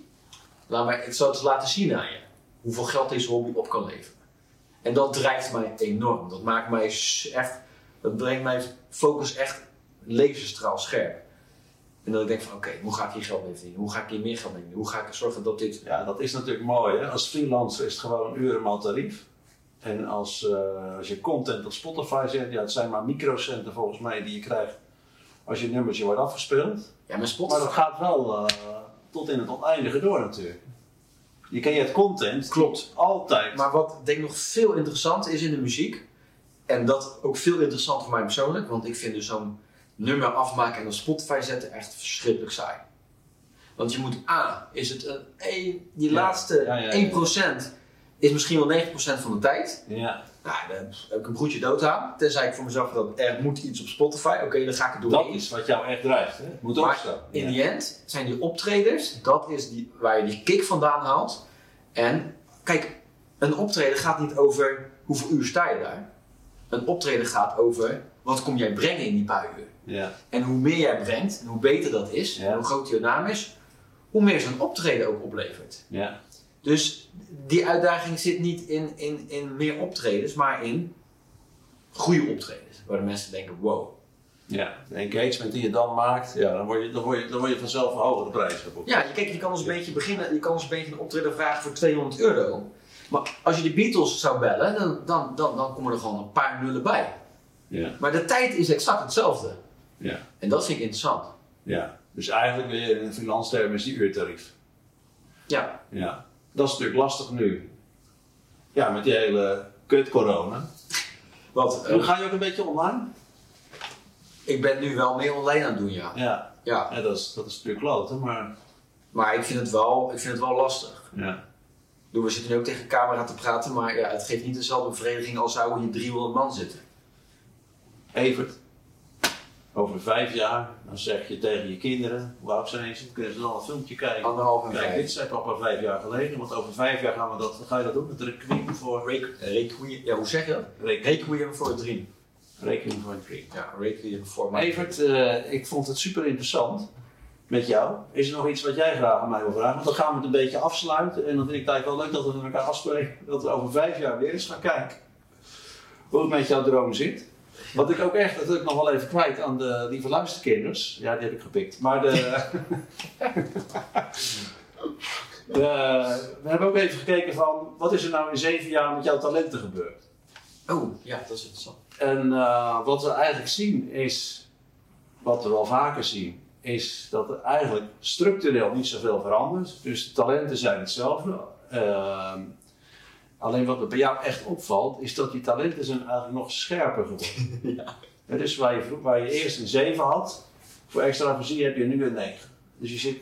Laat maar, ik zal het laten zien aan je. Hoeveel geld deze hobby op kan leveren. En dat drijft mij enorm. Dat maakt mij echt, dat brengt mijn focus echt laserstraal scherp. En dat ik denk van oké, hoe ga ik hier geld mee verdienen? Hoe ga ik hier meer geld mee verdienen? Hoe ga ik zorgen dat dit... Ja, dat is natuurlijk mooi. Hè? Als freelancer is het gewoon een urenmaal tarief. En als, eh, als je content op Spotify zet, ja, het zijn maar microcenten volgens mij die je krijgt als je nummertje wordt afgespeeld. Ja, Maar Spotify... dat gaat wel eh, tot in het oneindige door natuurlijk. Je creëert content. Klopt. Altijd. Maar wat ik denk nog veel interessanter is in de muziek, en dat ook veel interessant voor mij persoonlijk, want ik vind dus zo'n nummer afmaken en op Spotify zetten echt verschrikkelijk saai. Want je moet A, is het een, een die Ja. laatste Ja, ja, ja, 1% is misschien wel 90% van de tijd. ja, Nou, dan heb ik een broertje dood aan. Tenzij ik voor mezelf dat er moet iets op Spotify. Oké, dan ga ik het doen. dat is wat jou echt drijft. Hè? Het moet Maar opstaan. In the end zijn die optredens, dat is die, waar je die kick vandaan haalt. En kijk, een optreden gaat niet over hoeveel uur sta je daar. Een optreden gaat over wat kom jij brengen in die paar uur. Ja. En hoe meer jij brengt, en hoe beter dat is, en hoe groter je naam is, hoe meer zo'n optreden ook oplevert. Ja. Dus die uitdaging zit niet in, in, in meer optredens, maar in goede optredens. Waar de mensen denken, wow. ja. De engagement die je dan maakt, ja, dan, word je, dan, word je, dan word je vanzelf een hogere prijs. Ja, je, kijk, je kan ons een beetje beginnen, je kan ons een beetje een optreden vragen voor 200 euro. Maar als je de Beatles zou bellen, dan, dan, dan, dan komen er gewoon een paar nullen bij. Ja. Maar de tijd is exact hetzelfde. Ja. En dat vind ik interessant. ja. Dus eigenlijk weer in een freelance is die uurtarief. Ja, Ja. Dat is natuurlijk lastig nu. Ja, met die hele kut corona. want eh, ga je ook een beetje online? ik ben nu wel meer online aan het doen, ja. Ja. ja. ja dat, is, dat is natuurlijk kloten, maar... Maar ik vind, het wel, ik vind het wel lastig. Ja. We zitten nu ook tegen de camera te praten, maar ja, het geeft niet dezelfde bevrediging als zou hier 300 man zitten. Evert, over vijf jaar, dan zeg je tegen je kinderen, hoe oud zijn ze? Kunnen ze dan een filmpje kijken? Anderhalf Kijk, dit zei papa vijf jaar geleden, want over vijf jaar gaan we dat, ga je dat doen, het requiem voor... Requiem, ja, hoe zeg je dat? Requiem, voor een dream. requiem voor een dream. Ja, Requiem voor my Evert, eh, ik vond het super interessant. met jou. Is er nog iets wat jij graag aan mij wil vragen? Want dan gaan we het een beetje afsluiten. En dan vind ik het eigenlijk wel leuk dat we met elkaar afspreken. Dat we over vijf jaar weer eens gaan kijken. Hoe het met jouw droom zit. Wat ik ook echt, dat wil ik nog wel even kwijt aan de lieve luisterkinders. Ja, die heb ik gepikt. Maar de... de- we hebben ook even gekeken van, wat is er nou in zeven jaar met jouw talenten gebeurd? Oh, ja, dat is interessant. En eh, wat we eigenlijk zien is, wat we wel vaker zien, is dat er eigenlijk structureel niet zoveel verandert. Dus de talenten zijn hetzelfde. Ehm, alleen wat er bij jou echt opvalt, is dat die talenten zijn eigenlijk nog scherper geworden. Ja, Dus waar je, waar je eerst een 7 had, voor extra plezier heb je nu een 9. Dus je zit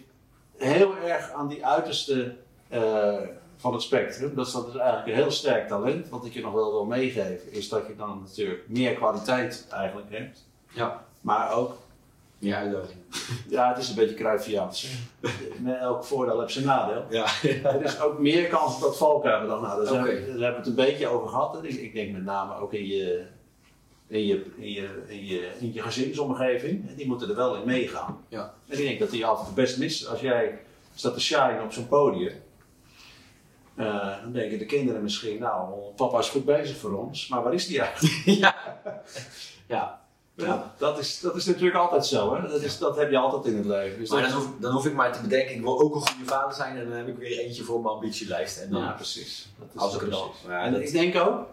heel erg aan die uiterste eh, van het spectrum. Dat is, dat is eigenlijk een heel sterk talent. Wat ik je nog wel wil meegeven, is dat je dan natuurlijk meer kwaliteit eigenlijk hebt. Ja. Maar ook, Ja, uitdaging. ja, het is een beetje kruifiaans. Met elk voordeel heeft zijn nadeel. Ja. Er is ook meer kans op dat valkuilen dan nou. Daar, hebben we het een beetje over gehad. Ik, ik denk met name ook in je, in je, in je, in je, in je gezinsomgeving. Die moeten er wel in meegaan. Ja. En ik denk dat die toe best mis. Als jij staat te shine op zo'n podium. eh, dan denken de kinderen misschien, nou, papa is goed bezig voor ons, maar waar is die eigenlijk? ja. Ja. Ja, dat, is, dat is natuurlijk altijd zo, hè? Dat, is, dat heb je altijd in het leven. Dus Maar dat- dan hoef, dan hoef ik maar te bedenken, ik wil ook een goede vader zijn en dan heb ik weer eentje voor mijn ambitielijst. En dan, Ja, precies. Dat is Als ik het precies. ja, en dat- ik denk ook,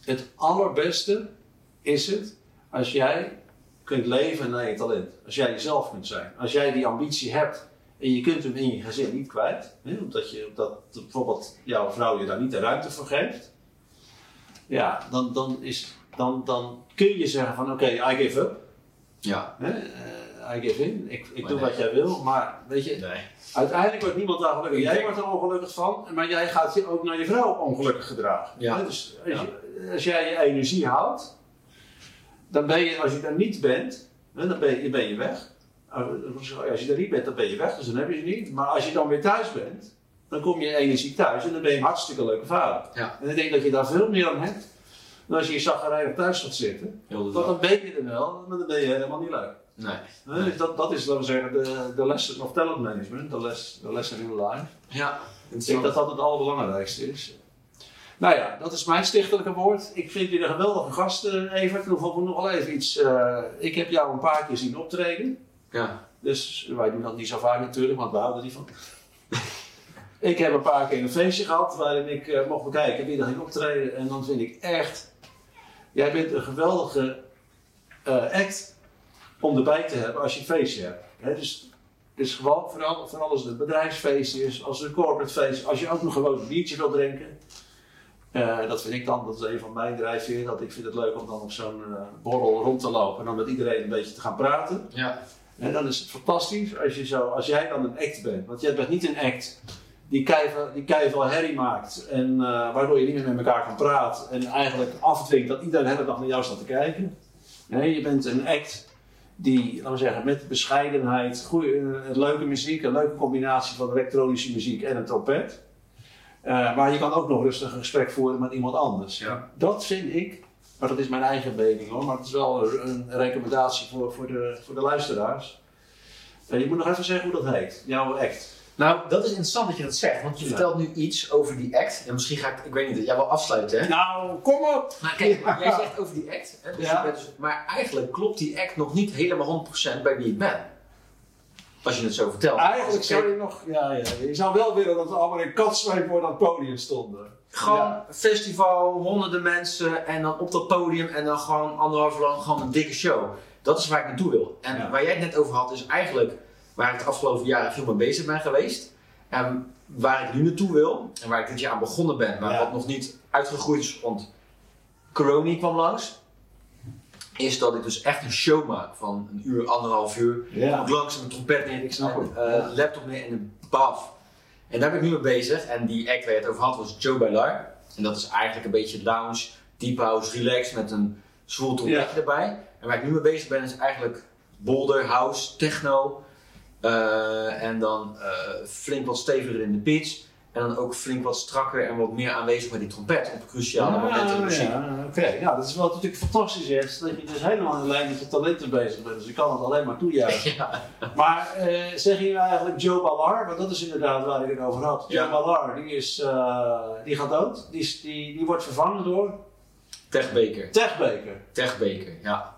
het allerbeste is het als jij kunt leven naar je talent. Als jij jezelf kunt zijn. Als jij die ambitie hebt en je kunt hem in je gezin niet kwijt. Hè, omdat, je, omdat bijvoorbeeld jouw vrouw je daar niet de ruimte voor geeft. Ja, dan, dan, is, dan, dan kun je zeggen van oké, I give up. Ja. Hè, eh, I give in. Ik, ik doe nee. wat jij wil. Maar weet je, Nee. Uiteindelijk wordt niemand daar gelukkig. Jij wordt er ongelukkig van, maar jij gaat je ook naar je vrouw ongelukkig gedragen. Ja. Hè, Dus als, je- als jij je energie houdt, dan ben je, als je daar niet bent, hè, dan ben je, ben je weg. Als je er niet bent, dan ben je weg, dus dan heb je ze niet. Maar als je dan weer thuis bent, dan kom je energie thuis en dan ben je een hartstikke leuke vader. Ja. En ik denk dat je daar veel meer aan hebt dan als je je zaggerijnig thuis gaat zitten. Dag. dan ben je er wel, maar dan ben je helemaal niet leuk. Nee. Hè, Dus dat, dat is, laten we zeggen, de, de lesson of talent management, de, les, de lesson in life. Ja. Ik denk dat dat het allerbelangrijkste is. Nou ja, dat is mijn stichtelijke woord. Ik vind je een geweldige gast, eh, Evert. Dan hoeven we nog wel even iets. eh, ik heb jou een paar keer zien optreden. Ja. Dus wij doen dat niet zo vaak natuurlijk, want we houden niet van. ik heb een paar keer een feestje gehad waarin ik eh, mocht bekijken wie er ging optreden. En dan vind ik echt. Jij bent een geweldige eh, act om erbij te hebben als je een feestje hebt. Hè, dus, dus gewoon, vooral, vooral als het een bedrijfsfeest is, als het een corporate feest, als je ook nog gewoon een biertje wil drinken. Eh, dat vind ik dan, dat is een van mijn drijfveren, dat ik vind het leuk om dan op zo'n eh, borrel rond te lopen en dan met iedereen een beetje te gaan praten. Ja. En dan is het fantastisch als, je zo, als jij dan een act bent. Want jij bent niet een act die keiveel, die herrie maakt. En eh, waardoor je niet meer met elkaar kan praten. En eigenlijk afdwingt dat iedereen de hele dag naar jou staat te kijken. Nee, je bent een act die, laten we zeggen, met bescheidenheid, goeie, eh, leuke muziek, een leuke combinatie van elektronische muziek en een trompet. Eh, maar je kan ook nog rustig een gesprek voeren met iemand anders. Ja. Dat vind ik, maar dat is mijn eigen mening hoor, maar het is wel een, recommendatie voor, voor, de, voor de luisteraars. Je moet nog even zeggen hoe dat heet, jouw act. Nou, dat is interessant dat je dat zegt, want je Ja. vertelt nu iets over die act. En misschien ga ik, ik weet niet, jij wil afsluiten hè? Nou, kom op! Maar kijk, maar jij zegt over die act, hè? Dus Ja. je bent dus- maar eigenlijk klopt die act nog niet helemaal 100% bij wie ik ben. Als je het zo vertelt. Eigenlijk ik zou je nog, ja, ja, je zou wel willen dat we allemaal in katzweep voor dat podium stonden. Gewoon Ja. festival, honderden mensen en dan op dat podium en dan gewoon anderhalf uur lang gewoon een dikke show. Dat is waar ik naartoe wil. En Ja. waar jij het net over had, is eigenlijk waar ik de afgelopen jaren veel mee bezig ben geweest. En waar ik nu naartoe wil en waar ik dit jaar aan begonnen ben, maar Ja. wat nog niet uitgegroeid is, want corona kwam langs. Is dat ik dus echt een show maak van een uur, anderhalf uur. Ja. Ook langs een trompet neer, Ik snap het, eh, laptop neer en een baf. En daar ben ik nu mee bezig. En die act waar je het over had was Joe Bailar. En dat is eigenlijk een beetje lounge, deep house, relax met een zwoel trompetje erbij. En waar ik nu mee bezig ben is eigenlijk boulder, house, techno. Eh, en dan eh, flink wat steviger in de pitch. En dan ook flink wat strakker en wat meer aanwezig bij die trompet op cruciale momenten in de muziek. ja, Oké, ja, dat is wel natuurlijk fantastisch is dat je dus helemaal in lijn met je talenten bezig bent. Dus ik kan het alleen maar toejuichen. Ja. Maar eh, zeg je nou eigenlijk Joe Ballard? Want dat is inderdaad waar ik het over had. Joe Ja. Ballard, die, is, die gaat dood. Die, is, die, die wordt vervangen door Tech Baker. Tech Baker. Tech Baker, ja.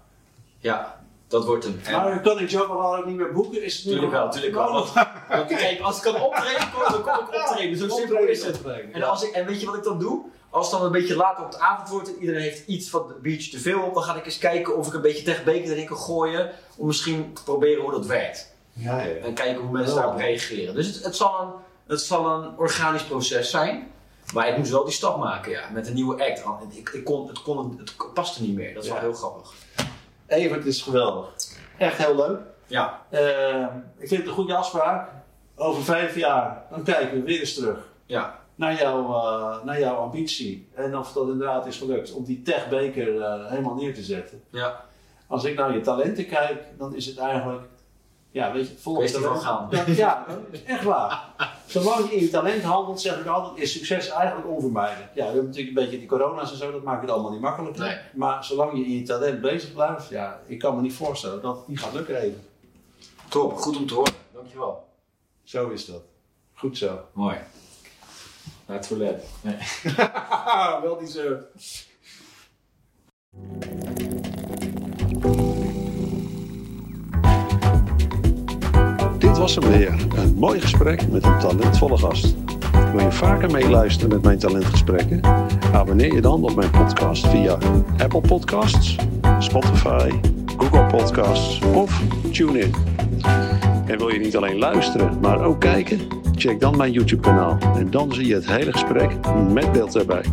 Ja, dat wordt hem. En Maar kan ik Joe ook niet meer boeken? Is het nu Tuurlijk wel, tuurlijk wel. Want, want kijk, als ik kan optreden, kom, dan kom ik optreden. Zo simpel is het. En, als ik, en weet je wat ik dan doe? Als het dan een beetje later op de avond wordt en iedereen heeft iets van het biertje te veel op, dan ga ik eens kijken of ik een beetje tegen beker erin kan gooien. Om misschien te proberen hoe dat werkt. Ja, ja. En kijken hoe mensen daarop reageren. Dus het, het, zal een, het zal een organisch proces zijn. Maar ik moest wel die stap maken, ja. Met een nieuwe act. Ik, ik kon, het, kon, het paste niet meer. Dat is Ja. wel heel grappig. Evert is geweldig. Echt heel leuk. Ja, Eh, ik vind het een goede afspraak. Over vijf jaar, dan kijken we weer eens terug ja, naar, jouw eh, naar jouw ambitie. En of dat inderdaad is gelukt om die techbeker eh helemaal neer te zetten. ja. Als ik naar je talenten kijk, dan is het eigenlijk, ja, weet je, vol Kwestie van talent. gaan. Dat- ja, echt waar. Zolang je in je talent handelt, zeg ik altijd, is succes eigenlijk onvermijdelijk. Ja, we hebben natuurlijk een beetje die corona's en zo, dat maakt het allemaal niet makkelijker. Nee. Maar zolang je in je talent bezig blijft, ja, ik kan me niet voorstellen dat het niet gaat lukken even. Top. Goed om te horen. Dankjewel. Zo is dat. Goed zo. Mooi. Naar het toilet. Nee. wel die zo. Dit was hem weer. Een mooi gesprek met een talentvolle gast. Wil je vaker meeluisteren met mijn talentgesprekken? Abonneer je dan op mijn podcast via Apple Podcasts, Spotify, Google Podcasts of TuneIn. En wil je niet alleen luisteren, maar ook kijken? Check dan mijn YouTube kanaal en dan zie je het hele gesprek met beeld erbij.